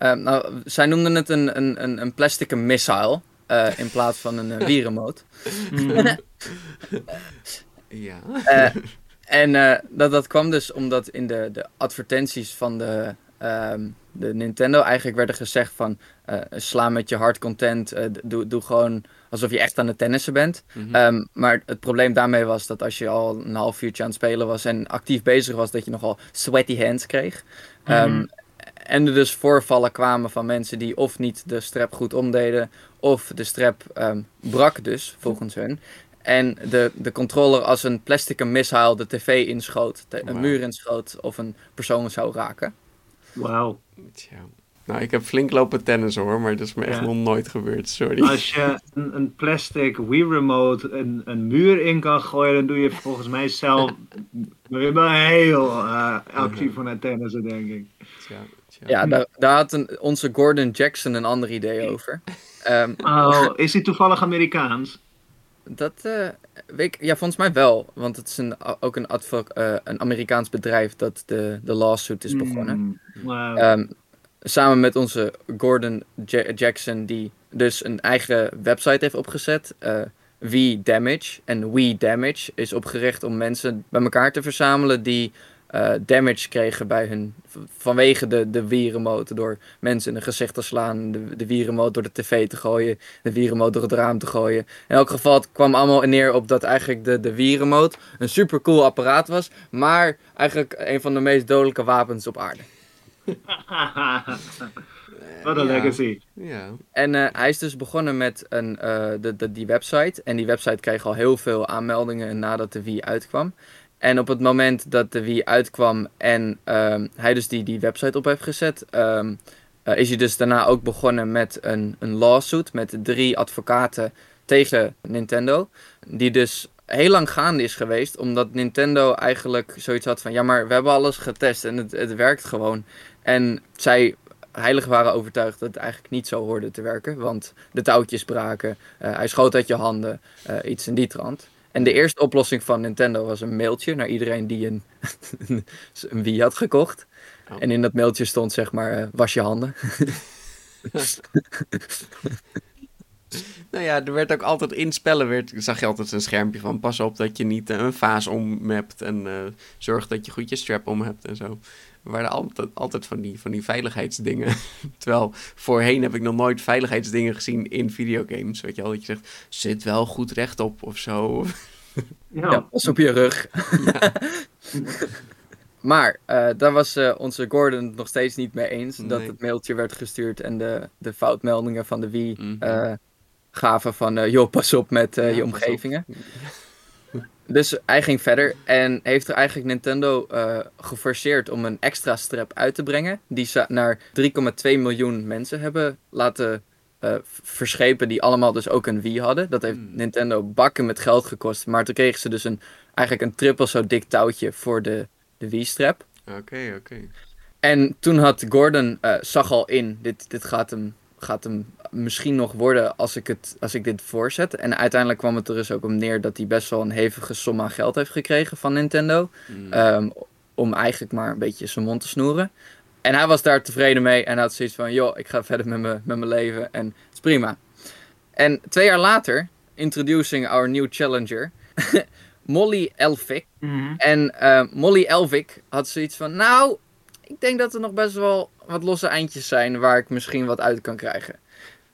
Eh, nou, zij noemden het een, een, een, plastic missile eh, in plaats van een. Mhm. Ja. Eh, en dat, dat kwam dus omdat in de, de advertenties van de, ehm, de Nintendo eigenlijk werden gezegd van eh, sla met je hard content, eh, doe, doe gewoon alsof je echt aan het tennissen bent. Mhm. Ehm, maar het probleem daarmee was dat als je al een half uurtje aan het spelen was en actief bezig was, dat je nogal sweaty hands kreeg. Ehm, Mhm. En er dus voorvallen kwamen van mensen die of niet de strap goed omdeden, of de strap ehm, brak dus, volgens hun. En de, de controller als een plastic missile de tv inschoot, de- een Wauw. muur inschoot of een persoon zou raken. Wauw. Tja. Nou, ik heb flink lopen tennis hoor, maar dat is me echt Ja. nog nooit gebeurd, sorry. Als je een, een plastic Wii Remote een, een muur in kan gooien, dan doe je volgens mij zelf wel heel eh, actief van het tennissen, denk ik. Tja, tja. Ja, daar, daar had een, onze Gordon Jackson een ander idee over. Ehm, Oh, is hij toevallig Amerikaans? Dat eh, weet ik, ja, volgens mij wel. Want het is een, ook een, advo- eh, een Amerikaans bedrijf dat de, de lawsuit is begonnen. Mm, wauw. Ehm, samen met onze Gordon Ja- Jackson, die dus een eigen website heeft opgezet. eh We Damage. En We Damage is opgericht om mensen bij elkaar te verzamelen die eh, damage kregen bij hun. vanwege de, de Wii-remote. Door mensen in een gezicht te slaan. De, de Wii-remote door de tv te gooien. De Wii-remote door het raam te gooien. In elk geval, het kwam allemaal neer op dat eigenlijk de, de Wii-remote een super cool apparaat was. Maar eigenlijk een van de meest dodelijke wapens op aarde. Wat een Ja. legacy. Ja. En eh, hij is dus begonnen met een, eh, de, de, die website. En die website kreeg al heel veel aanmeldingen nadat de Wii uitkwam. En op het moment dat de Wii uitkwam en ehm, hij dus die, die website op heeft gezet, ehm, eh, is hij dus daarna ook begonnen met een, een lawsuit met drie advocaten tegen Nintendo. Die dus heel lang gaande is geweest, omdat Nintendo eigenlijk zoiets had van, ja maar we hebben alles getest en het, het werkt gewoon. En zij heilig waren overtuigd dat het eigenlijk niet zo hoorde te werken. Want de touwtjes braken, eh, hij schoot uit je handen, eh, iets in die trant. En de eerste oplossing van Nintendo was een mailtje naar iedereen die een, een Wii had gekocht. Oh. En in dat mailtje stond zeg maar, eh, was je handen. Nou ja, er werd ook altijd in spellen, werd, zag je altijd een schermpje van pas op dat je niet eh, een vaas om hebt en eh, zorg dat je goed je strap om hebt en zo. Er waren altijd, altijd van, die, van die veiligheidsdingen. Terwijl voorheen heb ik nog nooit veiligheidsdingen gezien in videogames. Weet je wel, dat je zegt, zit wel goed rechtop of zo. Ja. Ja, pas op je rug. maar eh, daar was eh, onze Gordon het nog steeds niet mee eens. Dat het mailtje werd gestuurd en de, de foutmeldingen van de Wii Mhm. eh, gaven van... eh, joh, pas op met eh, Ja, je omgevingen. Dus hij ging verder en heeft er eigenlijk Nintendo eh, geforceerd om een extra strap uit te brengen. Die ze naar 3,2 miljoen mensen hebben laten verschepen, die allemaal dus ook een Wii hadden. Dat heeft Hmm. Nintendo bakken met geld gekost. Maar toen kregen ze dus een, eigenlijk een triple zo dik touwtje voor de, de Wii-strap. Oké, oké. En toen had Gordon, zag al in, dit, dit gaat, hem, gaat hem misschien nog worden als ik, het, als ik dit voorzet. En uiteindelijk kwam het er dus ook om neer dat hij best wel een hevige som aan geld heeft gekregen van Nintendo. Mm. Ehm, om eigenlijk maar een beetje zijn mond te snoeren. En hij was daar tevreden mee en had zoiets van, joh, ik ga verder met mijn met mijn leven en het is prima. En twee jaar later, introducing our new challenger, Molly Elphick. Mhm. En eh, Molly Elvik had zoiets van, nou, ik denk dat er nog best wel wat losse eindjes zijn waar ik misschien wat uit kan krijgen.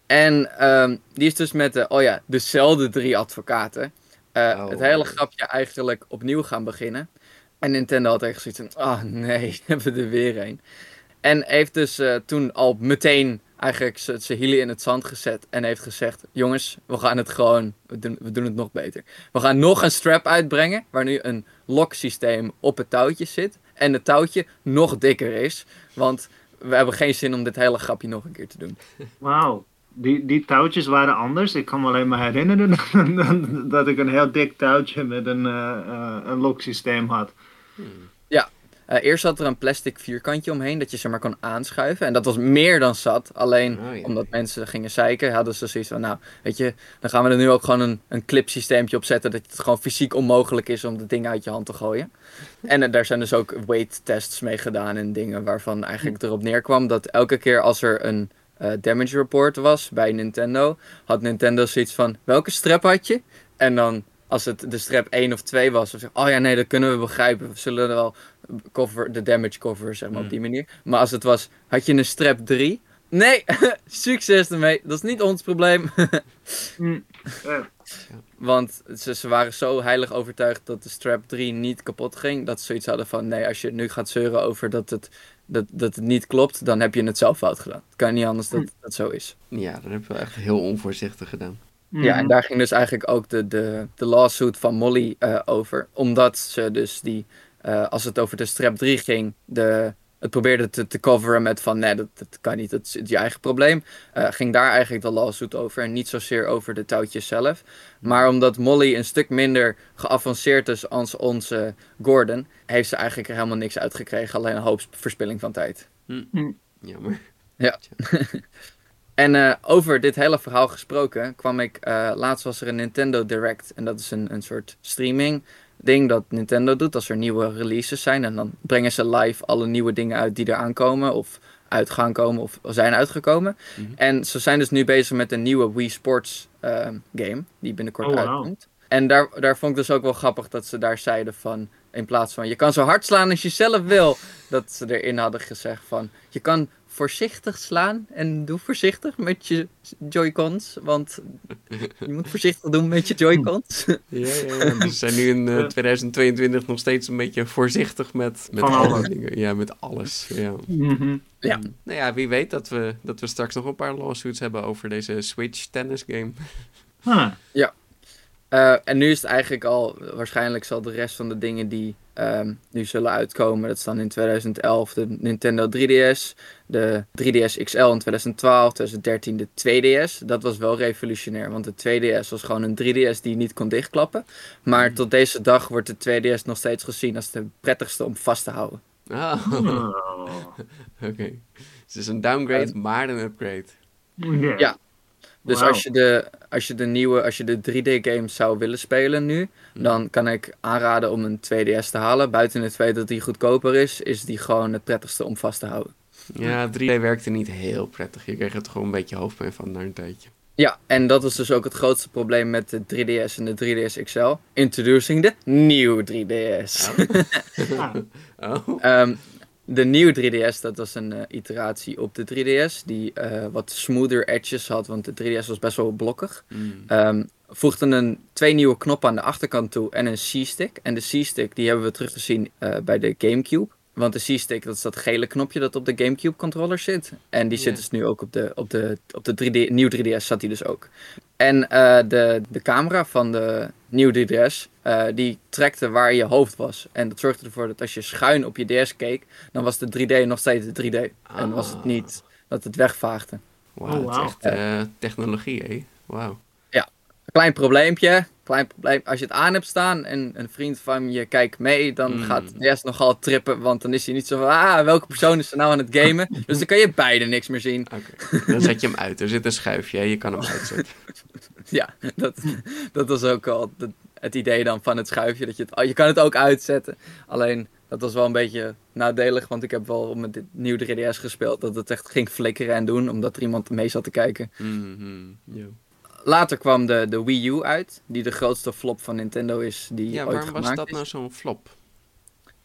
En ehm, die is dus met de, oh ja, dezelfde drie advocaten eh, Oh. het hele grapje eigenlijk opnieuw gaan beginnen. En Nintendo had echt zoiets van, ah nee, hebben we er weer een. En heeft dus eh, toen al meteen eigenlijk zijn hielen in het zand gezet. En heeft gezegd, jongens, we gaan het gewoon, we doen, we doen het nog beter. We gaan nog een strap uitbrengen, waar nu een loksysteem op het touwtje zit. En het touwtje nog dikker is. Want we hebben geen zin om dit hele grapje nog een keer te doen. Wauw. Die, die touwtjes waren anders. Ik kan me alleen maar herinneren dat ik een heel dik touwtje met een, eh, eh, een loksysteem had. Eh, eerst zat er een plastic vierkantje omheen dat je zeg maar kon aanschuiven. En dat was meer dan zat. Alleen Oh, ja. omdat mensen gingen zeiken, hadden ze zoiets van... Nou, weet je, dan gaan we er nu ook gewoon een, een clipsysteempje op zetten... dat het gewoon fysiek onmogelijk is om het ding uit je hand te gooien. En daar zijn dus ook weight tests mee gedaan en dingen waarvan eigenlijk erop neerkwam... dat elke keer als er een eh, damage report was bij Nintendo... had Nintendo zoiets van, welke strap had je? En dan... Als het de strap 1 of 2 was, dan zeg oh ja, nee, dat kunnen we begrijpen. We zullen er wel cover, de damage cover, zeg maar, op die manier. Maar als het was, had je een strap 3? Nee, succes ermee. Dat is niet ons probleem. Hm. Want ze, ze waren zo heilig overtuigd dat de strap 3 niet kapot ging. Dat ze zoiets hadden van, nee, als je nu gaat zeuren over dat het, dat, dat het niet klopt, dan heb je het zelf fout gedaan. Het kan niet anders dat dat zo is. Ja, dat hebben we echt heel onvoorzichtig gedaan. Ja, mhm. en daar ging dus eigenlijk ook de, de, de lawsuit van Molly eh, over. Omdat ze dus die, eh, als het over de strap 3 ging, de, het probeerde te, te coveren met van nee, dat, dat kan niet, dat is je eigen probleem. Eh, ging daar eigenlijk de lawsuit over en niet zozeer over de touwtjes zelf. Maar omdat Molly een stuk minder geavanceerd is als onze Gordon, heeft ze eigenlijk er helemaal niks uitgekregen. Alleen een hoop verspilling van tijd. Jammer. En eh, over dit hele verhaal gesproken kwam ik, eh, laatst was er een Nintendo Direct. En dat is een, een soort streaming ding dat Nintendo doet als er nieuwe releases zijn. En dan brengen ze live alle nieuwe dingen uit die er aankomen of uit gaan komen of zijn uitgekomen. Mhm. En ze zijn dus nu bezig met een nieuwe Wii Sports eh, game die binnenkort Oh, uitkomt. En daar, daar vond ik dus ook wel grappig dat ze daar zeiden van, in plaats van je kan zo hard slaan als je zelf wil, dat ze erin hadden gezegd van, je kan voorzichtig slaan en doe voorzichtig met je Joy-Cons, want je moet voorzichtig doen met je Joy-Cons. Ja, ja, ja. Ze zijn nu in eh, 2022 nog steeds een beetje voorzichtig met, met Van alle alles. dingen. Ja, met alles. Ja. Mhm. ja. Nou ja, wie weet dat we, dat we straks nog een paar lawsuits hebben over deze Switch tennis game. Ah, Eh, en nu is het eigenlijk al, waarschijnlijk zal de rest van de dingen die ehm, nu zullen uitkomen, dat is dan in 2011 de Nintendo 3DS, de 3DS XL in 2012, 2013 de 2DS. Dat was wel revolutionair, want de 2DS was gewoon een 3DS die je niet kon dichtklappen. Maar tot deze dag wordt de 2DS nog steeds gezien als de prettigste om vast te houden. Ah, oh. oké. Dus het is een downgrade, maar een upgrade. Ja. Dus als, je de, als je de nieuwe, als je de 3D-games zou willen spelen nu, dan kan ik aanraden om een 2DS te halen. Buiten het feit dat die goedkoper is, is die gewoon het prettigste om vast te houden. Ja, 3D werkte niet heel prettig. Je kreeg toch gewoon een beetje hoofdpijn van na een tijdje. Ja, en dat is dus ook het grootste probleem met de 3DS en de 3DS XL. Introducing de nieuwe 3DS. Ah, Oh, Ehm, de nieuwe 3DS, dat was een eh, iteratie op de 3DS, die eh, wat smoother edges had, want de 3DS was best wel blokkig. mm. Ehm voegden een, twee nieuwe knoppen aan de achterkant toe en een C-stick. En de C-stick die hebben we teruggezien eh bij de Gamecube. Want de C-stick, dat is dat gele knopje dat op de Gamecube controller zit. En die zit dus nu ook op de, op de, op de 3D, nieuw 3DS zat die dus ook. En de, de camera van de nieuwe 3DS, eh, die trekte waar je hoofd was. En dat zorgde ervoor dat als je schuin op je DS keek, dan was de 3D nog steeds de 3D. En was het Ah. niet dat het wegvaagde. Wauw, Oh, is wauw. echt eh, technologie, hé. Wauw. klein probleempje. Klein probleem. Als je het aan hebt staan en een vriend van je kijkt mee, dan Mm. gaat Des nogal trippen. Want dan is hij niet zo van, ah, welke persoon is er nou aan het gamen? dus dan kan je beide niks meer zien. Oké, dan zet je hem uit. Er zit een schuifje, hè, je kan hem uitzetten. Ja, dat, dat was ook al het, het idee dan van het schuifje. Dat je, het, oh, je kan het ook uitzetten. Alleen, dat was wel een beetje nadelig. Want ik heb wel met dit nieuwe 3DS gespeeld. Dat het echt ging flikkeren en doen. Omdat er iemand mee zat te kijken. Mhm, ja. Later kwam de, de Wii U uit. Die de grootste flop van Nintendo is die ja, ooit waarom was gemaakt dat is. nou zo'n flop?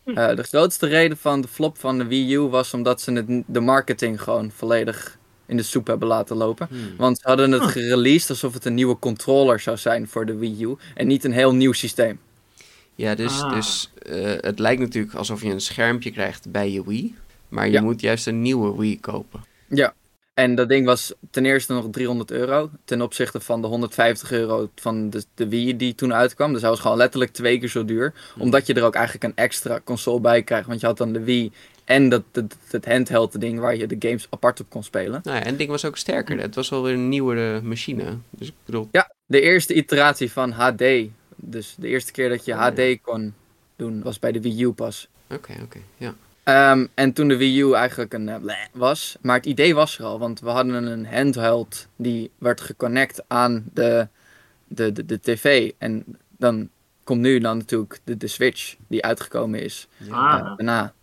Eh, de grootste reden van de flop van de Wii U was omdat ze het, de marketing gewoon volledig in de soep hebben laten lopen. Hmm. Want ze hadden het gereleased alsof het een nieuwe controller zou zijn voor de Wii U. En niet een heel nieuw systeem. Ja, dus, Ah. dus eh, het lijkt natuurlijk alsof je een schermpje krijgt bij je Wii. Maar je Ja. moet juist een nieuwe Wii kopen. Ja. En dat ding was ten eerste nog 300 euro. Ten opzichte van de 150 euro van de, de Wii die toen uitkwam. Dus hij was gewoon letterlijk twee keer zo duur. Omdat je er ook eigenlijk een extra console bij krijgt. Want je had dan de Wii en dat, dat, dat handheld ding waar je de games apart op kon spelen. Nou ja, en het ding was ook sterker. Het was wel weer een nieuwere machine. Dus ik bedoel, Ja, de eerste iteratie van HD. Dus de eerste keer dat je Oh. HD kon doen was bij de Wii U pas. oké, oké, ja. Ehm, en toen de Wii U eigenlijk een eh, bleh was. Maar het idee was er al, want we hadden een handheld die werd geconnect aan de, de, de, de tv. En dan komt nu dan natuurlijk de, de Switch die uitgekomen is ja. Ah. daarna.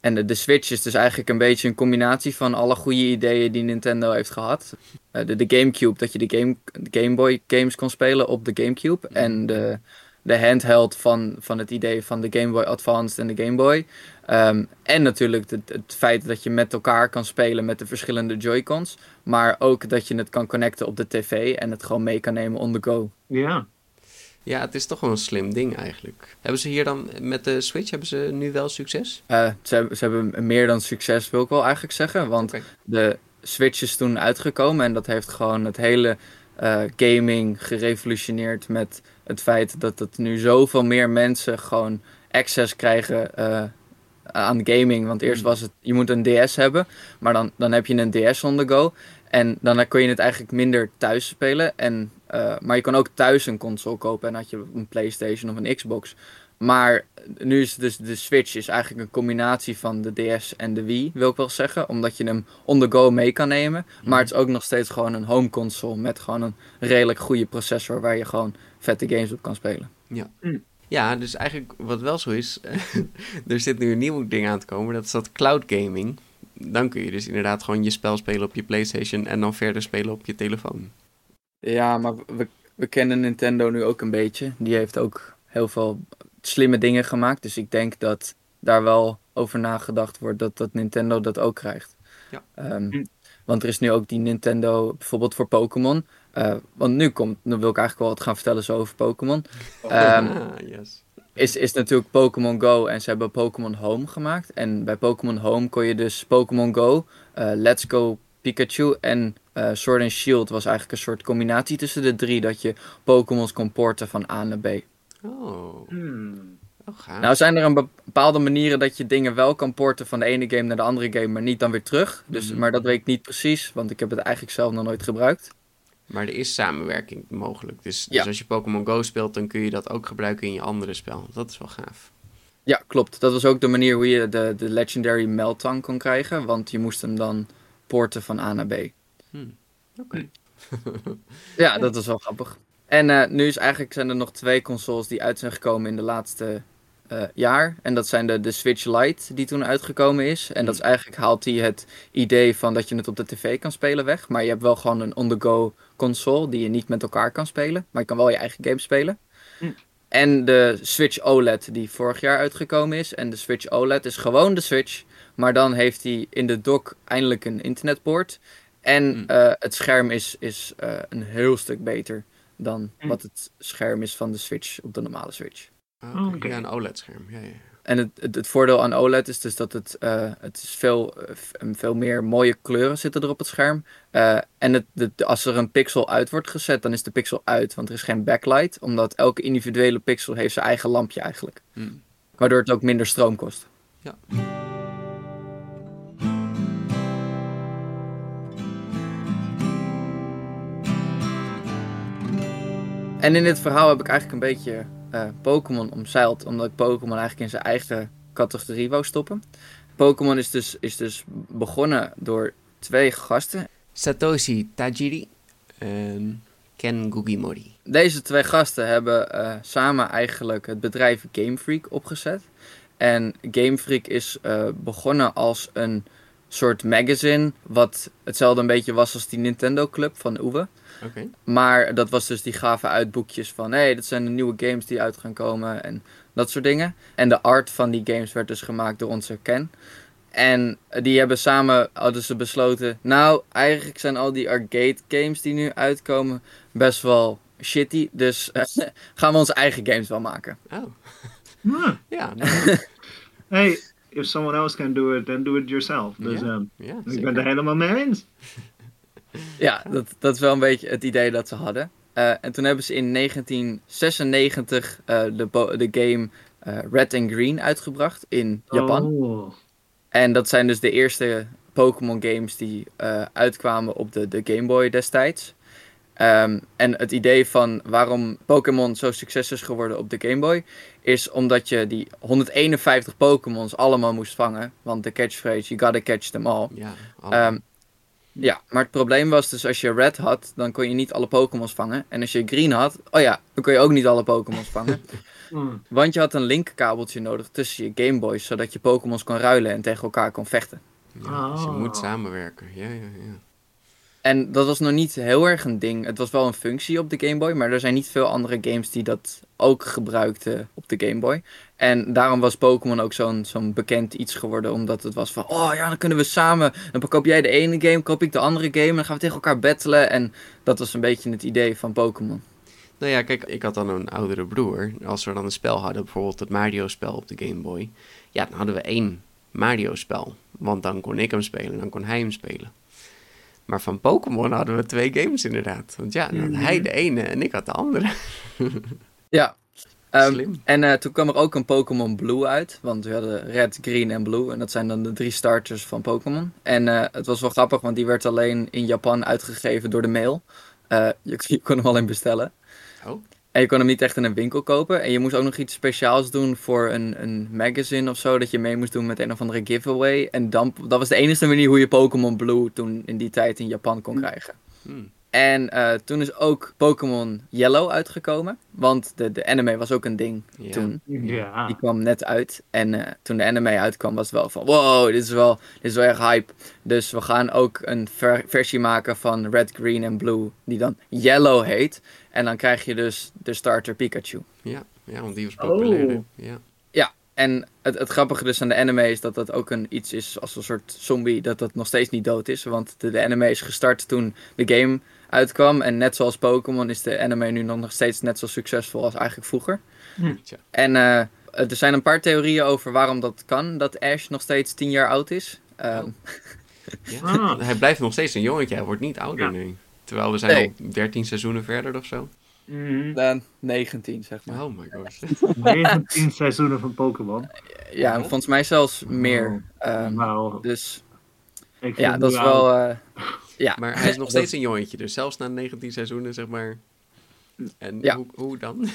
En de, de Switch is dus eigenlijk een beetje een combinatie van alle goede ideeën die Nintendo heeft gehad. Eh, de, de Gamecube, dat je de, game, de Game Boy games kon spelen op de Gamecube. En de, de handheld van, van het idee van de Game Boy Advance en de Game Boy. Ehm, en natuurlijk het, het feit dat je met elkaar kan spelen met de verschillende Joy-Cons. Maar ook dat je het kan connecten op de tv en het gewoon mee kan nemen on the go. Ja. ja, het is toch wel een slim ding eigenlijk. Hebben ze hier dan met de Switch, hebben ze nu wel succes? Eh, ze, hebben- ze hebben meer dan succes, wil ik wel eigenlijk zeggen. Want de Switch is toen uitgekomen en dat heeft gewoon het hele eh, gaming gerevolutioneerd met het feit dat het nu zoveel meer mensen gewoon access krijgen eh, aan gaming. Want eerst Mm. was het, je moet een DS hebben, maar dan, dan heb je een DS on the go. En dan kun je het eigenlijk minder thuis spelen. En, eh, maar je kan ook thuis een console kopen en had je een Playstation of een Xbox. Maar nu is dus de Switch is eigenlijk een combinatie van de DS en de Wii, wil ik wel zeggen. Omdat je hem on the go mee kan nemen. Maar het is ook nog steeds gewoon een home console met gewoon een redelijk goede processor waar je gewoon vette games op kan spelen. Ja, dus eigenlijk wat wel zo is, er zit nu een nieuw ding aan te komen, dat is dat cloud gaming. Dan kun je dus inderdaad gewoon je spel spelen op je PlayStation en dan verder spelen op je telefoon. Ja, maar we, we kennen Nintendo nu ook een beetje. Die heeft ook heel veel slimme dingen gemaakt. Dus ik denk dat daar wel over nagedacht wordt dat, dat Nintendo dat ook krijgt. Ja. Ehm, Hm. Want er is nu ook die Nintendo, bijvoorbeeld voor Pokémon. Eh, want nu komt, nu wil ik eigenlijk wel wat gaan vertellen zo over Pokémon. Ehm, Ah, yes. is, is natuurlijk Pokémon Go en ze hebben Pokémon Home gemaakt. En bij Pokémon Home kon je dus Pokémon Go, eh, Let's Go Pikachu en eh, Sword and Shield was eigenlijk een soort combinatie tussen de drie. Dat je Pokémons kon porten van A naar B. Oh, Hmm. oh. Nou zijn er een bepaalde manieren dat je dingen wel kan porten van de ene game naar de andere game, maar niet dan weer terug. Dus, Mhm. Maar dat weet ik niet precies, want ik heb het eigenlijk zelf nog nooit gebruikt. Maar er is samenwerking mogelijk. Dus, dus als je Pokémon Go speelt, dan kun je dat ook gebruiken in je andere spel. Dat is wel gaaf. Ja, klopt. Dat was ook de manier hoe je de, de Legendary Meltang kon krijgen, want je moest hem dan porten van A naar B. Oké. Ja, dat is wel grappig. En eh, nu is eigenlijk, zijn er nog twee consoles die uit zijn gekomen in de laatste eh, jaar. En dat zijn de, de Switch Lite die toen uitgekomen is. En dat is eigenlijk haalt hij het idee van dat je het op de tv kan spelen weg. Maar je hebt wel gewoon een on-the-go console die je niet met elkaar kan spelen. Maar je kan wel je eigen game spelen. Hm. En de Switch OLED die vorig jaar uitgekomen is. En de Switch OLED is gewoon de Switch. Maar dan heeft hij in de dock eindelijk een internetpoort. En Hm. eh, het scherm is, is een heel stuk beter dan Hm. wat het scherm is van de Switch op de normale Switch. Ah, Oh, oké. Ja, een OLED-scherm. Ja, ja. En het, het, het voordeel aan OLED is dus dat het, eh, het is veel, eh, veel meer mooie kleuren zitten er op het scherm. Eh, en het, de- als er een pixel uit wordt gezet, dan is de pixel uit, want er is geen backlight. Omdat elke individuele pixel heeft zijn eigen lampje eigenlijk. Hm. Waardoor het ook minder stroom kost. Ja. En in dit verhaal heb ik eigenlijk een beetje eh, Pokémon omzeild, omdat ik Pokémon eigenlijk in zijn eigen categorie wou stoppen. Pokémon is dus, is dus begonnen door twee gasten. Satoshi Tajiri en Ken Gugimori. Deze twee gasten hebben eh, samen eigenlijk het bedrijf Game Freak opgezet. En Game Freak is eh, begonnen als een soort magazine, wat hetzelfde een beetje was als die Nintendo Club van Uwe. Oké. Maar dat was dus, die gaven uit boekjes van, hé, hey, dit zijn de nieuwe games die uit gaan komen en dat soort dingen. En de art van die games werd dus gemaakt door onze Ken. En die hebben samen, hadden ze besloten, nou, eigenlijk zijn al die arcade games die nu uitkomen best wel shitty. Dus gaan we onze eigen games wel maken. Oh, Hmm. ja. nou, Hey, if someone else can do it, then do it yourself. Dus Ja. ehm, ja, ik ben er helemaal mee eens. Ja, dat, dat is wel een beetje het idee dat ze hadden. Eh, en toen hebben ze in 1996 eh, de, de game eh, Red and Green uitgebracht in Japan. Oh. En dat zijn dus de eerste Pokémon games die eh, uitkwamen op de, de Game Boy destijds. Ehm, en het idee van waarom Pokémon zo succes is geworden op de Game Boy... is omdat je die 151 Pokémons allemaal moest vangen. Want de catchphrase, you gotta catch them all. Ja. Ehm, ja, maar het probleem was dus als je Red had, dan kon je niet alle Pokémons vangen. En als je Green had, oh ja, dan kon je ook niet alle Pokémons vangen. Hmm. Want je had een linkkabeltje nodig tussen je Game Boys, zodat je Pokémons kon ruilen en tegen elkaar kon vechten. ja, dus je Oh. moet samenwerken. Ja, ja, ja. En dat was nog niet heel erg een ding. Het was wel een functie op de Game Boy, maar er zijn niet veel andere games die dat ook gebruikten op de Game Boy. En daarom was Pokémon ook zo'n zo'n bekend iets geworden, omdat het was van, oh ja, dan kunnen we samen, dan koop jij de ene game, koop ik de andere game, en dan gaan we tegen elkaar battelen. En dat was een beetje het idee van Pokémon. Nou ja, kijk, ik had dan een oudere broer. Als we dan een spel hadden, bijvoorbeeld het Mario-spel op de Game Boy. Ja, dan hadden we één Mario-spel. Want dan kon ik hem spelen en dan kon hij hem spelen. Maar van Pokémon hadden we twee games inderdaad. Want ja, had hij de ene en ik had de andere. Ja. Ehm, Slim. en eh, toen kwam er ook een Pokémon Blue uit. Want we hadden Red, Green en Blue. En dat zijn dan de drie starters van Pokémon. En eh, het was wel grappig, want die werd alleen in Japan uitgegeven door de mail. Eh, je, je kon hem alleen bestellen. Oh. En je kon hem niet echt in een winkel kopen. En je moest ook nog iets speciaals doen voor een, een magazine of zo. Dat je mee moest doen met een of andere giveaway. En dan, dat was de enige manier hoe je Pokémon Blue toen in die tijd in Japan kon krijgen. Hmm. En eh, toen is ook Pokémon Yellow uitgekomen. Want de, de anime was ook een ding Ja. toen. Ja. Die kwam net uit. En eh, toen de anime uitkwam was het wel van... Wow, dit is wel, dit is wel erg hype. Dus we gaan ook een ver- versie maken van Red, Green en Blue. Die dan Yellow heet. En dan krijg je dus de starter Pikachu. Ja, ja, want die was populair. Oh. Ja. En het, het grappige dus aan de anime is dat dat ook een iets is als een soort zombie. Dat dat nog steeds niet dood is. Want de, de anime is gestart toen de game uitkwam. En net zoals Pokémon is de anime nu nog steeds net zo succesvol als eigenlijk vroeger. Tja. En eh, er zijn een paar theorieën over waarom dat kan. Dat Ash nog steeds 10 jaar oud is. Ehm, Oh. Ja. Ah. Hij blijft nog steeds een jongetje, hij wordt niet ouder, Ja. nee. Terwijl we zijn Nee. al 13 seizoenen verder of zo. Eh, 19 zeg maar. Oh my gosh. 19 seizoenen van Pokémon. Ja, volgens mij zelfs meer. Ehm, Wauw. dus Ik ja, dat is wel... eh, ja. Maar hij is nog steeds een jongetje, dus zelfs na 19 seizoenen, zeg maar. En Ja. hoe, hoe dan?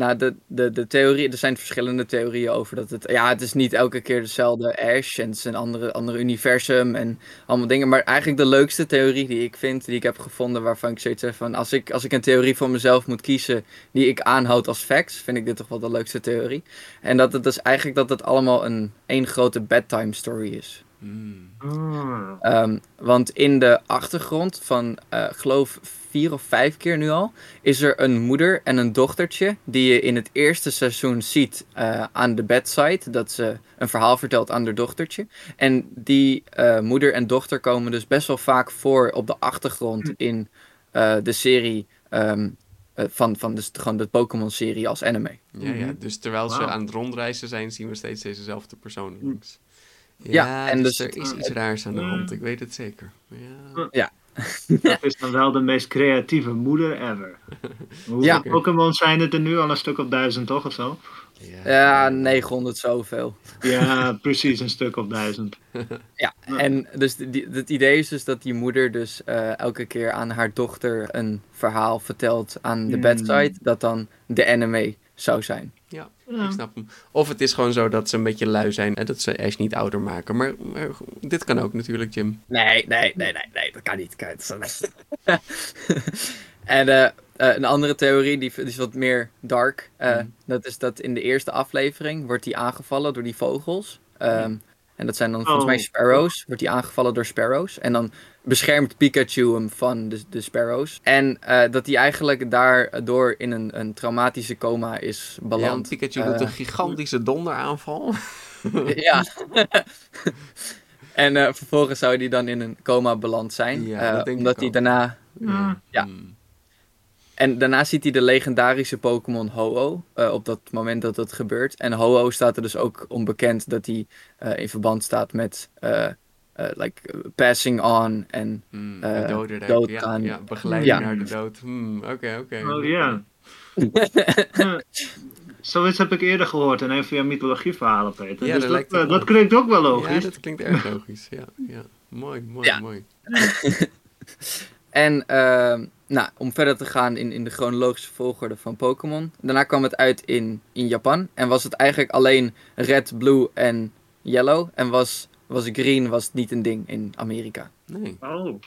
Nou, de, de, de theorie, er zijn verschillende theorieën over dat het... Ja, het is niet elke keer dezelfde Ash en het is een andere, andere universum en allemaal dingen. Maar eigenlijk de leukste theorie die ik vind, die ik heb gevonden, waarvan ik zoiets heb van... Als ik, als ik een theorie voor mezelf moet kiezen die ik aanhoud als facts, vind ik dit toch wel de leukste theorie. En dat het dus eigenlijk dat het allemaal een één grote bedtime story is. Hmm. Ah. Ehm, want in de achtergrond van, eh geloof vier of vijf keer nu al, is er een moeder en een dochtertje die je in het eerste seizoen ziet eh, aan de bedside. Dat ze een verhaal vertelt aan haar dochtertje. En die eh, moeder en dochter komen dus best wel vaak voor op de achtergrond in eh, de serie ehm, eh, van, van dus gewoon de Pokémon-serie als anime. Ja, ja, dus terwijl ze aan het rondreizen zijn, zien we steeds dezezelfde personen langs. Ja, en dus, dus- er is iets raars aan de hand, ik weet het zeker. Ja. Dat is dan wel de meest creatieve moeder ever. Hoeveel Ja. Pokémon zijn het er nu? Al een stuk of duizend toch of zo? Ja, 900 zoveel. Ja, precies, een stuk of duizend. Ja, en dus die, het idee is dus dat die moeder dus eh, elke keer aan haar dochter een verhaal vertelt aan de Hmm. bedside, dat dan de anime zou zijn. Ja, Ja. ik snap hem. Of het is gewoon zo dat ze een beetje lui zijn en dat ze Ash niet ouder maken. Maar, maar dit kan ook natuurlijk, Jim. Nee, nee, nee, nee, nee, dat kan niet. Kan niet. en eh, eh, een andere theorie, die, die is wat meer dark. eh, Mhm. Dat is dat in de eerste aflevering wordt hij aangevallen door die vogels. Ehm, En dat zijn dan volgens mij Oh. sparrows. Wordt hij aangevallen door sparrows. En dan beschermt Pikachu hem van de, de sparrows. En eh, dat hij eigenlijk daardoor in een, een traumatische coma is Ja, beland. want Pikachu Eh, doet een gigantische donderaanval. ja. en eh, vervolgens zou hij dan in een coma beland zijn. Ja, eh, dat denk omdat ik hij ook. daarna. Ja. Ja. Hmm. En daarna ziet hij de legendarische Pokémon Ho-Oh. eh, op dat moment dat dat gebeurt. En Ho-Oh staat er dus ook onbekend dat hij eh, in verband staat met. eh, eh, like, passing on en de dodenrijk. doodgaan. Ja, ja, begeleiding Ja. naar de dood. Hmm, Oké, oké. Oh ja. Ja. Zoiets heb ik eerder gehoord in een van je mythologieverhalen, Peter. Ja, dus dat dat, eh, wel. dat klinkt ook wel Ja, logisch. dat klinkt erg logisch. Ja, ja. Mooi, mooi, Ja. mooi. En ehm, nou, om verder te gaan in, in de chronologische volgorde van Pokémon. Daarna kwam het uit in, in Japan. En was het eigenlijk alleen red, blue en yellow. En was, was green was niet een ding in Amerika. Nee. Oh.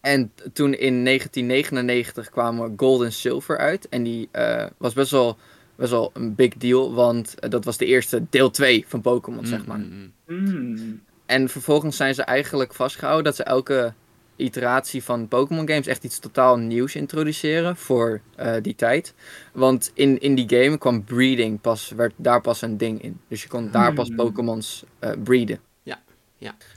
En toen in 1999 kwamen Gold en Silver uit. En die eh, was best wel, best wel een big deal. Want eh, dat was de eerste deel 2 van Pokémon, zeg maar. Hmm, hmm. En vervolgens zijn ze eigenlijk vastgehouden dat ze elke iteratie van Pokémon games echt iets totaal nieuws introduceren voor eh, die tijd. Want in, in die game kwam breeding pas, werd daar pas een ding in. Dus je kon daar pas Hmm. Pokémons eh breeden.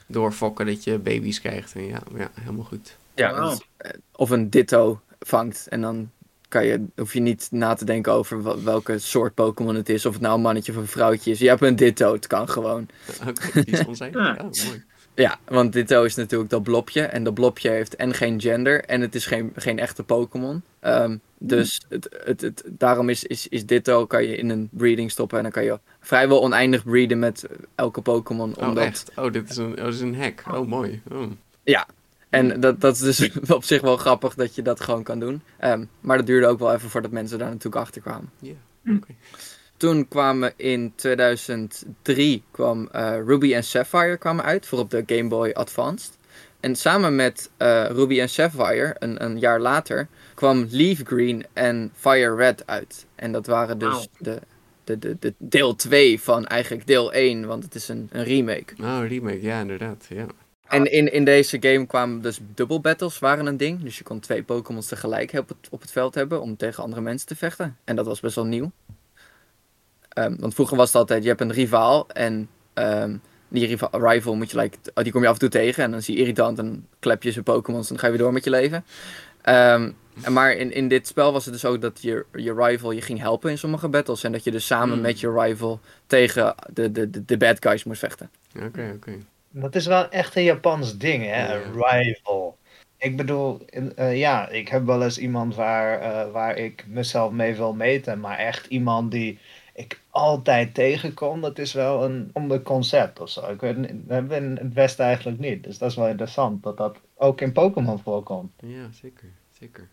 Doorfokken dat je baby's krijgt. En ja, ja, helemaal goed. Ja, dus, eh, of een ditto vangt en dan kan je, hoef je niet na te denken over wel- welke soort Pokémon het is. Of het nou een mannetje of een vrouwtje is. Je hebt een ditto, het kan gewoon. Oké, die is onzeker. Ja. Oh, mooi. Ja, want Ditto is natuurlijk dat blopje. En dat blopje heeft en geen gender. En het is geen, geen echte Pokémon. Ehm, dus het, het, het, daarom is, is, is Ditto kan je in een breeding stoppen. En dan kan je vrijwel oneindig breeden met elke Pokémon. Oh, Omdat, echt? Oh, dit is een, oh, dit is een hack. Oh, mooi. Oh. En dat, dat is dus op zich wel grappig dat je dat gewoon kan doen. Ehm, maar dat duurde ook wel even voordat mensen daar natuurlijk achter kwamen. Ja, oké. Toen kwamen in 2003 kwam eh, Ruby en Sapphire kwamen uit voor op de Game Boy Advanced. En samen met eh, Ruby en Sapphire, een, een jaar later, kwam Leaf Green en Fire Red uit. En dat waren dus de, de, de, de deel 2 van eigenlijk deel 1, want het is een, een remake. Oh, remake. Ja, inderdaad. Ja. En in, in deze game kwamen dus double battles waren een ding. Dus je kon twee Pokémons tegelijk op het, op het veld hebben om tegen andere mensen te vechten. En dat was best wel nieuw. Ehm, want vroeger was het altijd, je hebt een rivaal en ehm, die rival, moet je, like, oh, die kom je af en toe tegen en dan zie je irritant en dan klep je zijn Pokémons en dan ga je weer door met je leven. Ehm, en maar in, in dit spel was het dus ook dat je, je rival je ging helpen in sommige battles. En dat je dus samen Hmm. met je rival tegen de, de, de, de bad guys moest vechten. Oké, oké. Dat is wel echt een Japans ding, hè? Rival. Ik bedoel, in- eh, ja, ik heb wel eens iemand waar, eh, waar ik mezelf mee wil meten, maar echt iemand die ik altijd tegenkom, dat is wel een ander concept of zo. Ik weet, niet, dat hebben we in het Westen eigenlijk niet. Dus dat is wel interessant dat dat ook in Pokémon voorkomt. Ja, zeker. Zeker.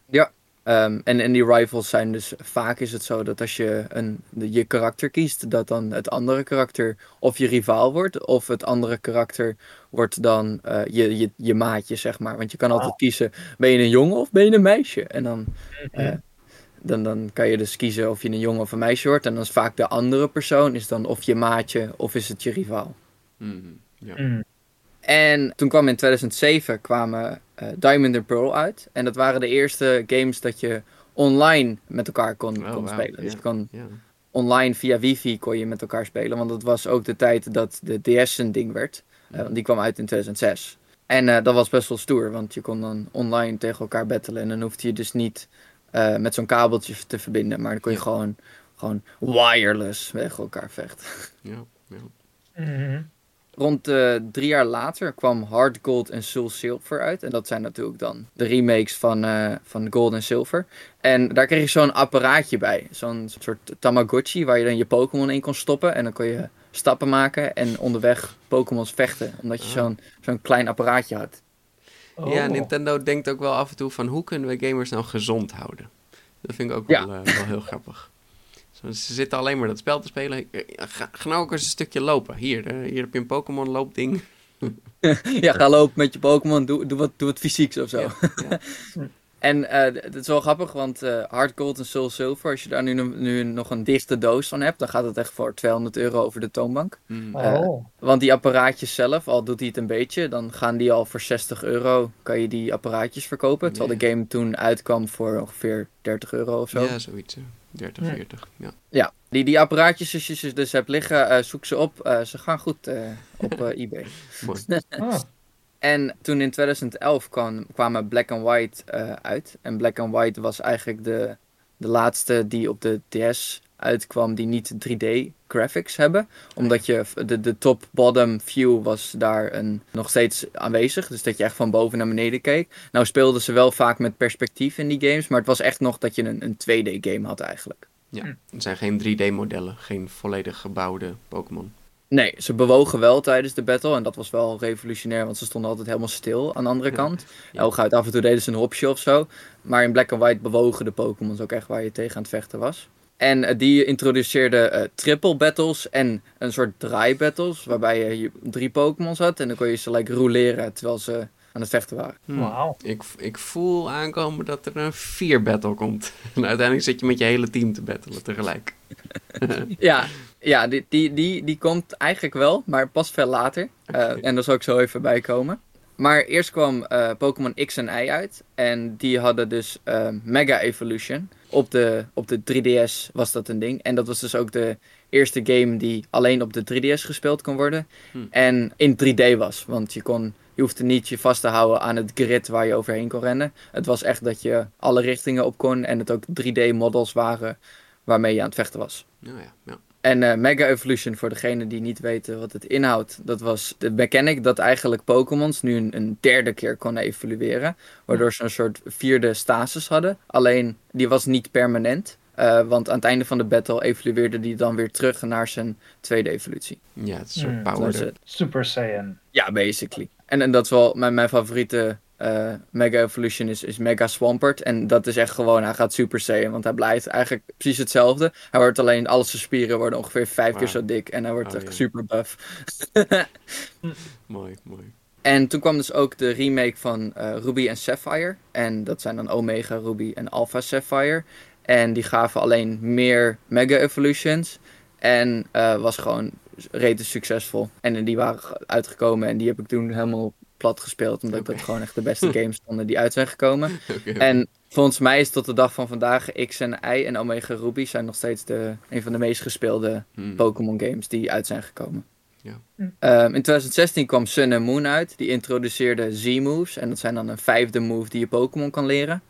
Ehm, en, en die rivals zijn dus vaak is het zo dat als je een, je karakter kiest, dat dan het andere karakter of je rivaal wordt, of het andere karakter wordt dan eh, je, je, je maatje, zeg maar. Want je kan altijd kiezen, ben je een jongen of ben je een meisje? En dan, eh, dan, dan kan je dus kiezen of je een jongen of een meisje wordt. En dan is vaak de andere persoon is dan of je maatje of is het je rivaal. Mhm, Ja. Mm. En toen kwam in 2007 kwamen eh, Diamond en Pearl uit. En dat waren de eerste games dat je online met elkaar kon, Oh, kon spelen. Dus je kon online via wifi kon je met elkaar spelen. Want dat was ook de tijd dat de DS een ding werd. Eh, want die kwam uit in 2006. En eh, dat was best wel stoer, want je kon dan online tegen elkaar battelen. En dan hoefde je dus niet eh, met zo'n kabeltje te verbinden. Maar dan kon je Ja. gewoon, gewoon wireless tegen elkaar vechten. Ja. ja. Mhm. rond eh, drie jaar later kwam Hard Gold en Soul Silver uit. En dat zijn natuurlijk dan de remakes van, eh, van Gold en Silver. En daar kreeg je zo'n apparaatje bij. Zo'n soort Tamagotchi waar je dan je Pokémon in kon stoppen. En dan kon je stappen maken en onderweg Pokémons vechten. Omdat je Ah. zo'n zo'n klein apparaatje had. Ja, Oh. Nintendo denkt ook wel af en toe van hoe kunnen we gamers nou gezond houden. Dat vind ik ook Ja. wel, eh, wel heel grappig. Ze zitten alleen maar dat spel te spelen. Eh, Ga, ga nou ook eens een stukje lopen. Hier, eh, hier heb je een Pokémon loopding. ja, ga lopen met je Pokémon, doe, doe, wat, doe wat fysieks of zo. Ja, ja. En eh het is wel grappig, want eh Hard Gold en Soul Silver, als je daar nu, nu nog een dichte doos van hebt, dan gaat het echt voor 200 euro over de toonbank. Mm. Oh. Want die apparaatjes zelf, al doet hij het een beetje, dan gaan die al voor 60 euro, kan je die apparaatjes verkopen. Terwijl de game toen uitkwam voor ongeveer 30 euro of zo. Ja, zoiets. eh, 30, Ja. 40. Ja. Ja, die, die apparaatjes, als je ze dus hebt liggen, eh, zoek ze op. Eh, ze gaan goed eh, op eh, eBay. Mooi. Ah. En toen in 2011 kwam, kwamen Black and White eh, uit. En Black and White was eigenlijk de, de laatste die op de DS uitkwam die niet 3D graphics hebben. Omdat je de, de top-bottom view was daar een, nog steeds aanwezig. Dus dat je echt van boven naar beneden keek. Nou speelden ze wel vaak met perspectief in die games. Maar het was echt nog dat je een, een 2D game had eigenlijk. Ja, het zijn geen 3D-modellen, geen volledig gebouwde Pokémon. Nee, ze bewogen wel tijdens de battle. En dat was wel revolutionair, want ze stonden altijd helemaal stil aan de andere kant. Ja. Hooguit af en toe deden ze een hopje of zo. Maar in Black and White bewogen de Pokémons ook echt waar je tegen aan het vechten was. En eh, die introduceerde eh, triple battles en een soort draai battles. Waarbij je drie Pokémons had. En dan kon je ze like roleren terwijl ze aan het vechten waren. Hmm. Wauw. Ik, ik voel aankomen dat er een 4-battle komt. En uiteindelijk zit je met je hele team te battelen tegelijk. Ja, ja die, die, die, die komt eigenlijk wel, maar pas veel later. Eh. En daar zal ik zo even bij komen. Maar eerst kwam eh, Pokémon X en Y uit. En die hadden dus eh, Mega Evolution. Op de, op de 3DS was dat een ding. En dat was dus ook de eerste game die alleen op de 3DS gespeeld kon worden. Hmm. En in 3D was. Want je, kon, je hoefde niet je vast te houden aan het grid waar je overheen kon rennen. Het was echt dat je alle richtingen op kon. En het ook 3D-models waren waarmee je aan het vechten was. Nou ja, ja. En eh, Mega Evolution, voor degenen die niet weten wat het inhoudt, dat was de mechanic dat eigenlijk Pokémons nu een, een derde keer kon evolueren. Waardoor ze een soort vierde stasis hadden. Alleen die was niet permanent. eh, want aan het einde van de battle evolueerde die dan weer terug naar zijn tweede evolutie. ja, het is een soort Hmm, power het. Super Saiyan. Ja, basically. En, en dat is wel mijn, mijn favoriete eh, Mega Evolution is, is Mega Swampert. En dat is echt gewoon, hij gaat Super Saiyan. Want hij blijft eigenlijk precies hetzelfde. Hij wordt alleen, al zijn spieren worden ongeveer vijf keer Wauw. zo dik. En hij wordt Oh, echt super buff. Mooi, mooi. en toen kwam dus ook de remake van eh, Ruby en Sapphire. En dat zijn dan Omega Ruby en Alpha Sapphire. En die gaven alleen meer Mega Evolutions. En eh, was gewoon rete succesvol. En die waren uitgekomen en die heb ik toen helemaal plat gespeeld. Omdat dat gewoon echt de beste games stonden die uit zijn gekomen. En volgens mij is tot de dag van vandaag X en Y en Omega Ruby zijn nog steeds de, een van de meest gespeelde Hmm. Pokémon games die uit zijn gekomen. Ja. Ehm, in 2016 kwam Sun en Moon uit. Die introduceerde Z-moves. En dat zijn dan een vijfde move die je Pokémon kan leren.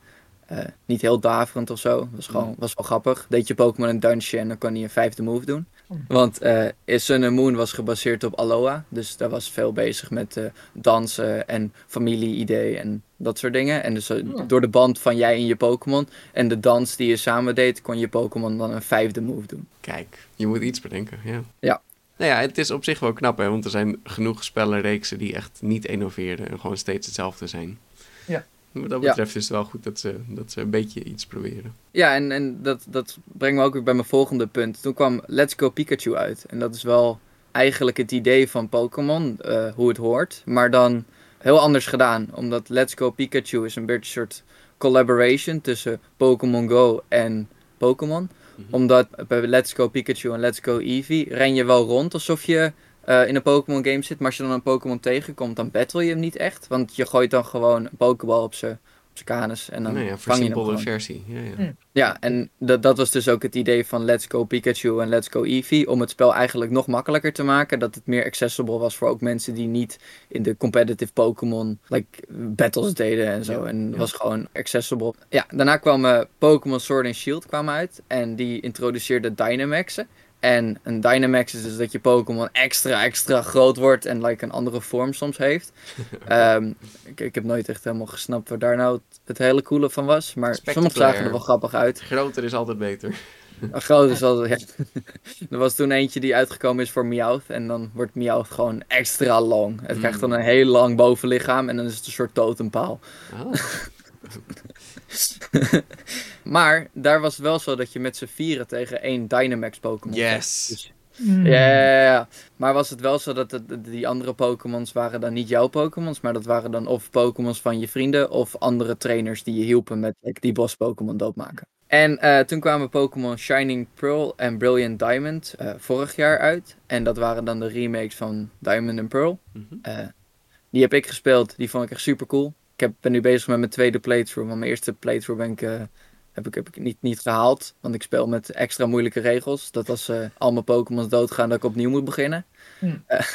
Eh, niet heel daverend of zo. Was, gewoon, was wel grappig. Deed je Pokémon een dansje en dan kon hij een vijfde move doen. Want eh, Sun en Moon was gebaseerd op Aloha. Dus daar was veel bezig met eh, dansen en familie-idee en dat soort dingen. En dus eh, Ja. door de band van jij en je Pokémon en de dans die je samen deed, kon je Pokémon dan een vijfde move doen. Kijk, je moet iets bedenken, ja. Ja. Nou ja, het is op zich wel knap, hè, want er zijn genoeg spellenreeksen die echt niet innoveren en gewoon steeds hetzelfde zijn. Ja. Wat dat Ja. betreft is het wel goed dat ze, dat ze een beetje iets proberen. Ja, en, en dat, dat brengt me ook weer bij mijn volgende punt. Toen kwam Let's Go Pikachu uit. En dat is wel eigenlijk het idee van Pokémon, eh, hoe het hoort. Maar dan heel anders gedaan. Omdat Let's Go Pikachu is een beetje een soort collaboration tussen Pokémon Go en Pokémon. Mhm. Omdat bij Let's Go Pikachu en Let's Go Eevee ren je wel rond alsof je eh, in een Pokémon game zit. Maar als je dan een Pokémon tegenkomt, dan battle je hem niet echt. Want je gooit dan gewoon een Pokéball op zijn op zijn kanus en dan nou ja, vang je hem gewoon. versie. Ja, ja. Hm. Ja, en dat, dat was dus ook het idee van Let's Go Pikachu en Let's Go Eevee. Om het spel eigenlijk nog makkelijker te maken. Dat het meer accessible was voor ook mensen die niet in de competitive Pokémon like, battles deden en zo. Ja, en ja. was gewoon accessible. Ja, daarna kwam eh, Pokémon Sword and Shield kwam uit. En die introduceerde Dynamaxen. En een Dynamax is dus dat je Pokémon extra, extra groot wordt en like, een andere vorm soms heeft. Ehm, ik, ik heb nooit echt helemaal gesnapt waar daar nou het, het hele coole van was. Maar sommige zagen er wel grappig uit. Groter is altijd beter. Een groot is wel, ja. Er was toen eentje die uitgekomen is voor Meowth. En dan wordt Meowth gewoon extra lang. Het krijgt dan een heel lang bovenlichaam en dan is het een soort totempaal. Oh. Maar daar was het wel zo dat je met z'n vieren tegen één Dynamax Pokémon. Yes. Dus- ja, ja, maar was het wel zo dat het, die andere Pokémons waren dan niet jouw Pokémons, maar dat waren dan of Pokémons van je vrienden of andere trainers die je hielpen met like, die bos Pokémon doodmaken. En eh, toen kwamen Pokémon Shining Pearl en Brilliant Diamond eh, vorig jaar uit. En dat waren dan de remakes van Diamond and Pearl. Mhm. Eh, die heb ik gespeeld, die vond ik echt super cool. Ik heb, ben nu bezig met mijn tweede playthrough, want mijn eerste playthrough ben ik, eh, heb ik, heb ik niet, niet gehaald. Want ik speel met extra moeilijke regels. Dat als eh, al mijn Pokémons doodgaan, dat ik opnieuw moet beginnen. Hm. Eh,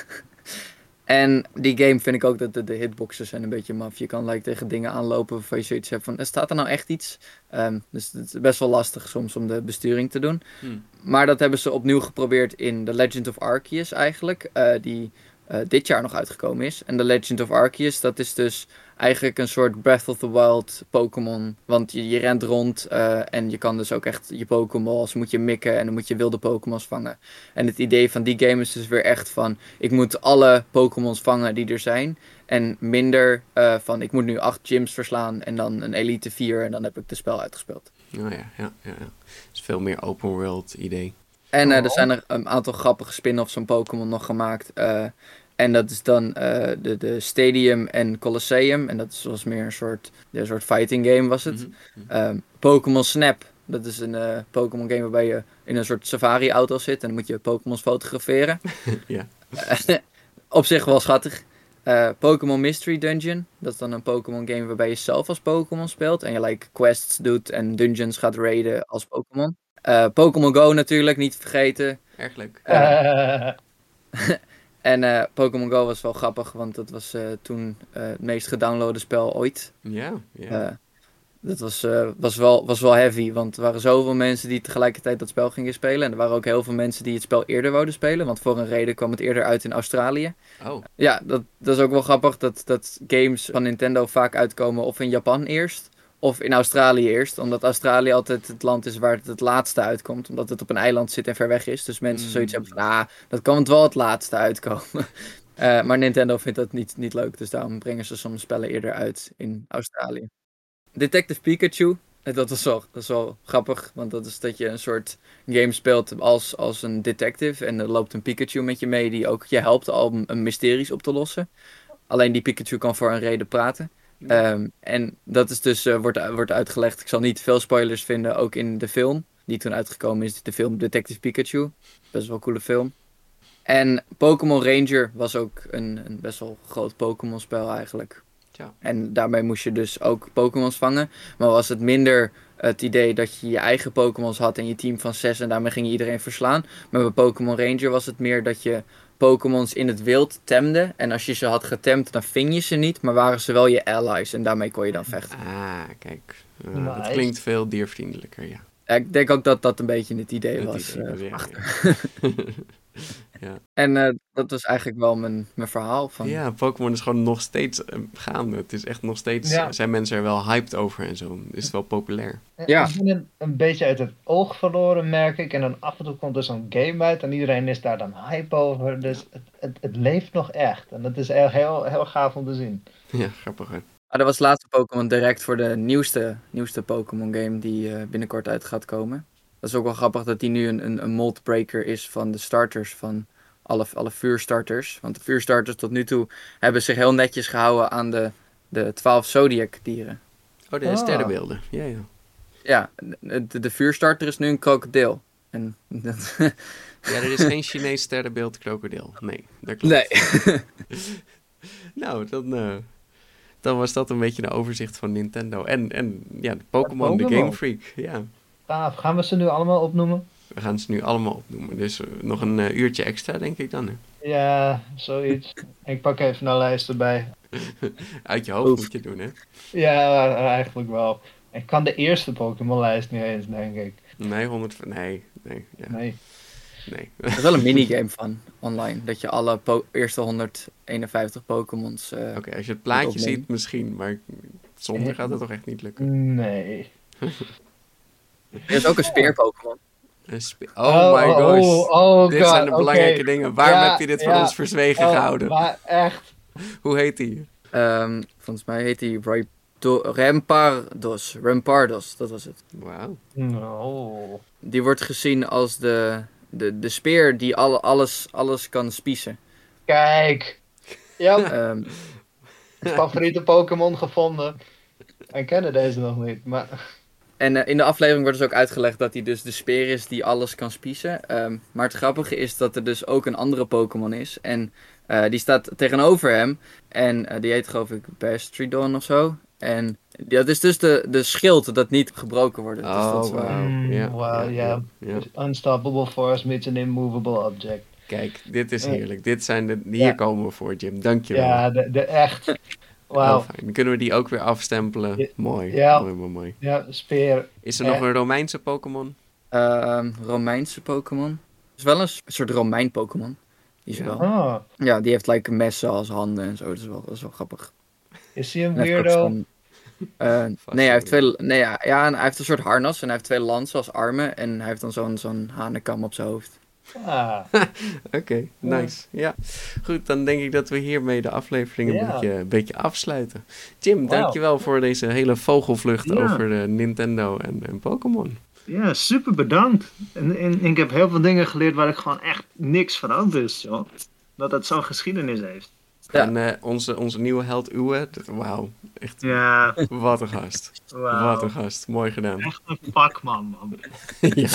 en die game vind ik ook dat de, de hitboxes zijn een beetje maf. Je kan like, tegen dingen aanlopen waarvan je zoiets hebt van, "Er staat er nou echt iets? Ehm, dus het is best wel lastig soms om de besturing te doen. Hm. Maar dat hebben ze opnieuw geprobeerd in The Legend of Arceus eigenlijk. eh, die eh, dit jaar nog uitgekomen is. En The Legend of Arceus, dat is dus eigenlijk een soort Breath of the Wild Pokémon. Want je, je rent rond eh, en je kan dus ook echt je Pokémons moet je mikken en dan moet je wilde Pokémons vangen. En het idee van die game is dus weer echt van, ik moet alle Pokémons vangen die er zijn. En minder eh, van, ik moet nu acht gyms verslaan en dan een Elite 4 en dan heb ik het spel uitgespeeld. Oh ja, ja, ja. ja. Het is veel meer open world idee. En eh, er zijn er een aantal grappige spin-offs van Pokémon nog gemaakt. eh, en dat is dan eh, de, de Stadium en Colosseum. En dat is- was meer een soort, een soort fighting game was het. Ehm, Pokémon Snap. Dat is een eh, Pokémon game waarbij je in een soort safari-auto zit. En dan moet je Pokémons fotograferen. Ja. Op zich wel schattig. Eh, Pokémon Mystery Dungeon. Dat is dan een Pokémon game waarbij je zelf als Pokémon speelt. En je like quests doet en dungeons gaat raiden als Pokémon. Eh, Pokémon Go natuurlijk, niet te vergeten. Erg leuk. Eh, En eh, Pokémon Go was wel grappig, want dat was toen het meest gedownloade spel ooit. Ja, ja. Dat was, was, wel, was wel heavy, want er waren zoveel mensen die tegelijkertijd dat spel gingen spelen. En er waren ook heel veel mensen die het spel eerder wouden spelen, want voor een reden kwam het eerder uit in Australië. Oh, Ja, dat, dat is ook wel grappig dat, dat games van Nintendo vaak uitkomen of in Japan eerst. Of in Australië eerst, omdat Australië altijd het land is waar het het laatste uitkomt. Omdat het op een eiland zit en ver weg is. Dus mensen Mm. zoiets hebben van, ah, dat kan het wel het laatste uitkomen. Eh, maar Nintendo vindt dat niet, niet leuk, dus daarom brengen ze soms spellen eerder uit in Australië. Detective Pikachu, eh, dat is wel, dat is wel grappig, want dat is dat je een soort game speelt als, als een detective. En er loopt een Pikachu met je mee die ook je helpt om een mysteries op te lossen. Alleen die Pikachu kan voor een reden praten. Ehm, en dat is dus, eh, wordt, wordt uitgelegd. Ik zal niet veel spoilers vinden, ook in de film. Die toen uitgekomen is, de film Detective Pikachu. Best wel een coole film. En Pokémon Ranger was ook een, een best wel groot Pokémon spel eigenlijk. En daarmee moest je dus ook Pokémons vangen. Maar was het minder het idee dat je je eigen Pokémons had en je team van zes en daarmee ging je iedereen verslaan. Maar bij Pokémon Ranger was het meer dat je Pokémons in het wild temde. En als je ze had getemd, dan ving je ze niet, maar waren ze wel je allies. En daarmee kon je dan vechten. ah, kijk. Eh, Dat klinkt veel diervriendelijker, ja. Ja, ik denk ook dat dat een beetje het idee Het was. idee was, ja, achter. ja. En eh, dat was eigenlijk wel mijn, mijn verhaal. Van, Ja, Pokémon is gewoon nog steeds eh, gaande. Het is echt nog steeds, Ja. zijn mensen er wel hyped over en zo. Is het wel populair. Ja. Ik ben een, een beetje uit het oog verloren, merk ik. En dan af en toe komt er zo'n game uit en iedereen is daar dan hype over. Dus het, het, het leeft nog echt. En dat is echt heel, heel gaaf om te zien. Ja, grappig hè. Ah, dat was het laatste Pokémon direct voor de nieuwste, nieuwste Pokémon game die eh, binnenkort uit gaat komen. Dat is ook wel grappig dat die nu een, een, een mold breaker is van de starters van alle, alle vuurstarters. Want de vuurstarters tot nu toe hebben zich heel netjes gehouden aan de, de 12 Zodiac dieren. Oh, de Ah. sterrenbeelden. Ja, ja. Ja, de, de, vuurstarter is nu een krokodil. En dat, Ja, er is geen Chinees sterrenbeeld krokodil. Nee, dat klopt. nee. Nou, dan, eh, dan was dat een beetje een overzicht van Nintendo. En, en ja, de Pokémon, de. Game Freak. Ja, Gaaf. Gaan we ze nu allemaal opnoemen? we gaan ze nu allemaal opnoemen. Dus eh, nog een eh, uurtje extra, denk ik dan. Hè? Ja, zoiets. ik pak even een lijst erbij. Uit je hoofd Oef. moet je doen, hè? Ja, eigenlijk wel. Ik kan de eerste Pokémon-lijst niet eens, denk ik. Nee, 100... van- Nee, nee, ja. Nee. Nee. Er is wel een minigame van online. Dat je alle po- eerste 151 Pokémons. eh, Oké, als je het plaatje ziet, misschien. Maar zonder gaat het toch echt niet lukken. Nee. Er is ook een speer-Pokémon. Een spe- oh, my gosh. Oh, oh dit God, zijn de belangrijke dingen. Waarom Ja, heb je dit van ja. ons verzwegen Oh, gehouden? Maar echt. Hoe heet die? Ehm, volgens mij heet hij Rampardos. Rampardos, dat was het. Wauw. No. Die wordt gezien als de, de, de speer die alle, alles, alles kan spiezen. Kijk. Ja, Ehm, favoriete Pokémon gevonden. Ik kennen deze nog niet, maar... en eh, in de aflevering wordt dus ook uitgelegd dat hij dus de speer is die alles kan spiezen. Ehm, maar het grappige is dat er dus ook een andere Pokémon is. En eh, die staat tegenover hem. En eh, die heet geloof ik Bastridon of zo. En dat is dus de, de schild dat niet gebroken wordt. Dus dat is Oh, wel- wauw. Mm, Ja, wauw, ja. ja. Unstoppable force meets an immovable object. Kijk, dit is heerlijk. Dit zijn de, hier komen we voor, Jim. Dankjewel. Ja, de, de echt. Wauw. Dan kunnen we die ook weer afstempelen. Ja. Mooi. Ja. Mooi, mooi, mooi. Ja, speer. Is er Eh. nog een Romeinse Pokémon? Ehm, Romeinse Pokémon. Het is wel een soort Romein Pokémon. Die is Ja. wel. Oh, Ja, die heeft like messen als handen en zo. Dat is wel, dat is wel grappig. is hij een weirdo? eh, nee, hij heeft, twee, nee ja, ja, en hij heeft een soort harnas en hij heeft twee lansen als armen. En hij heeft dan zo'n zo'n hanenkam op zijn hoofd. Ah, Oké, nice. Ja. Goed, dan denk ik dat we hiermee de aflevering een, Ja. beetje, een beetje afsluiten. Jim, dankjewel voor deze hele vogelvlucht Ja. over eh, Nintendo en, en Pokémon. Ja, super bedankt. En, en, ik heb heel veel dingen geleerd waar ik gewoon echt niks van af wist, joh. Dat het zo'n geschiedenis heeft. Ja. En eh, onze, onze nieuwe held Uwe, wauw, echt Ja, wat een gast. wauw. Wat een gast, mooi gedaan. Echt een vakman, man. ja.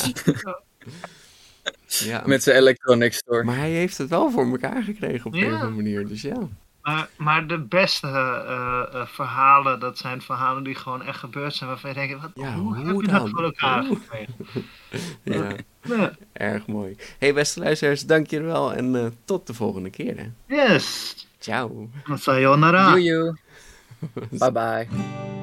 ja. Met zijn Electronic Store. Maar hij heeft het wel voor elkaar gekregen op een of andere manier, dus ja. Maar, maar de beste eh, eh, verhalen, dat zijn verhalen die gewoon echt gebeurd zijn. Waarvan je denkt, wat, Ja, hoe, hoe heb je dan? dat voor elkaar gekregen? ja. Ja. Erg mooi. Hey beste luisteraars, dank jullie wel en eh, tot de volgende keer. Hè. Yes. Ciao. Sayonara. Joejoe. Bye bye.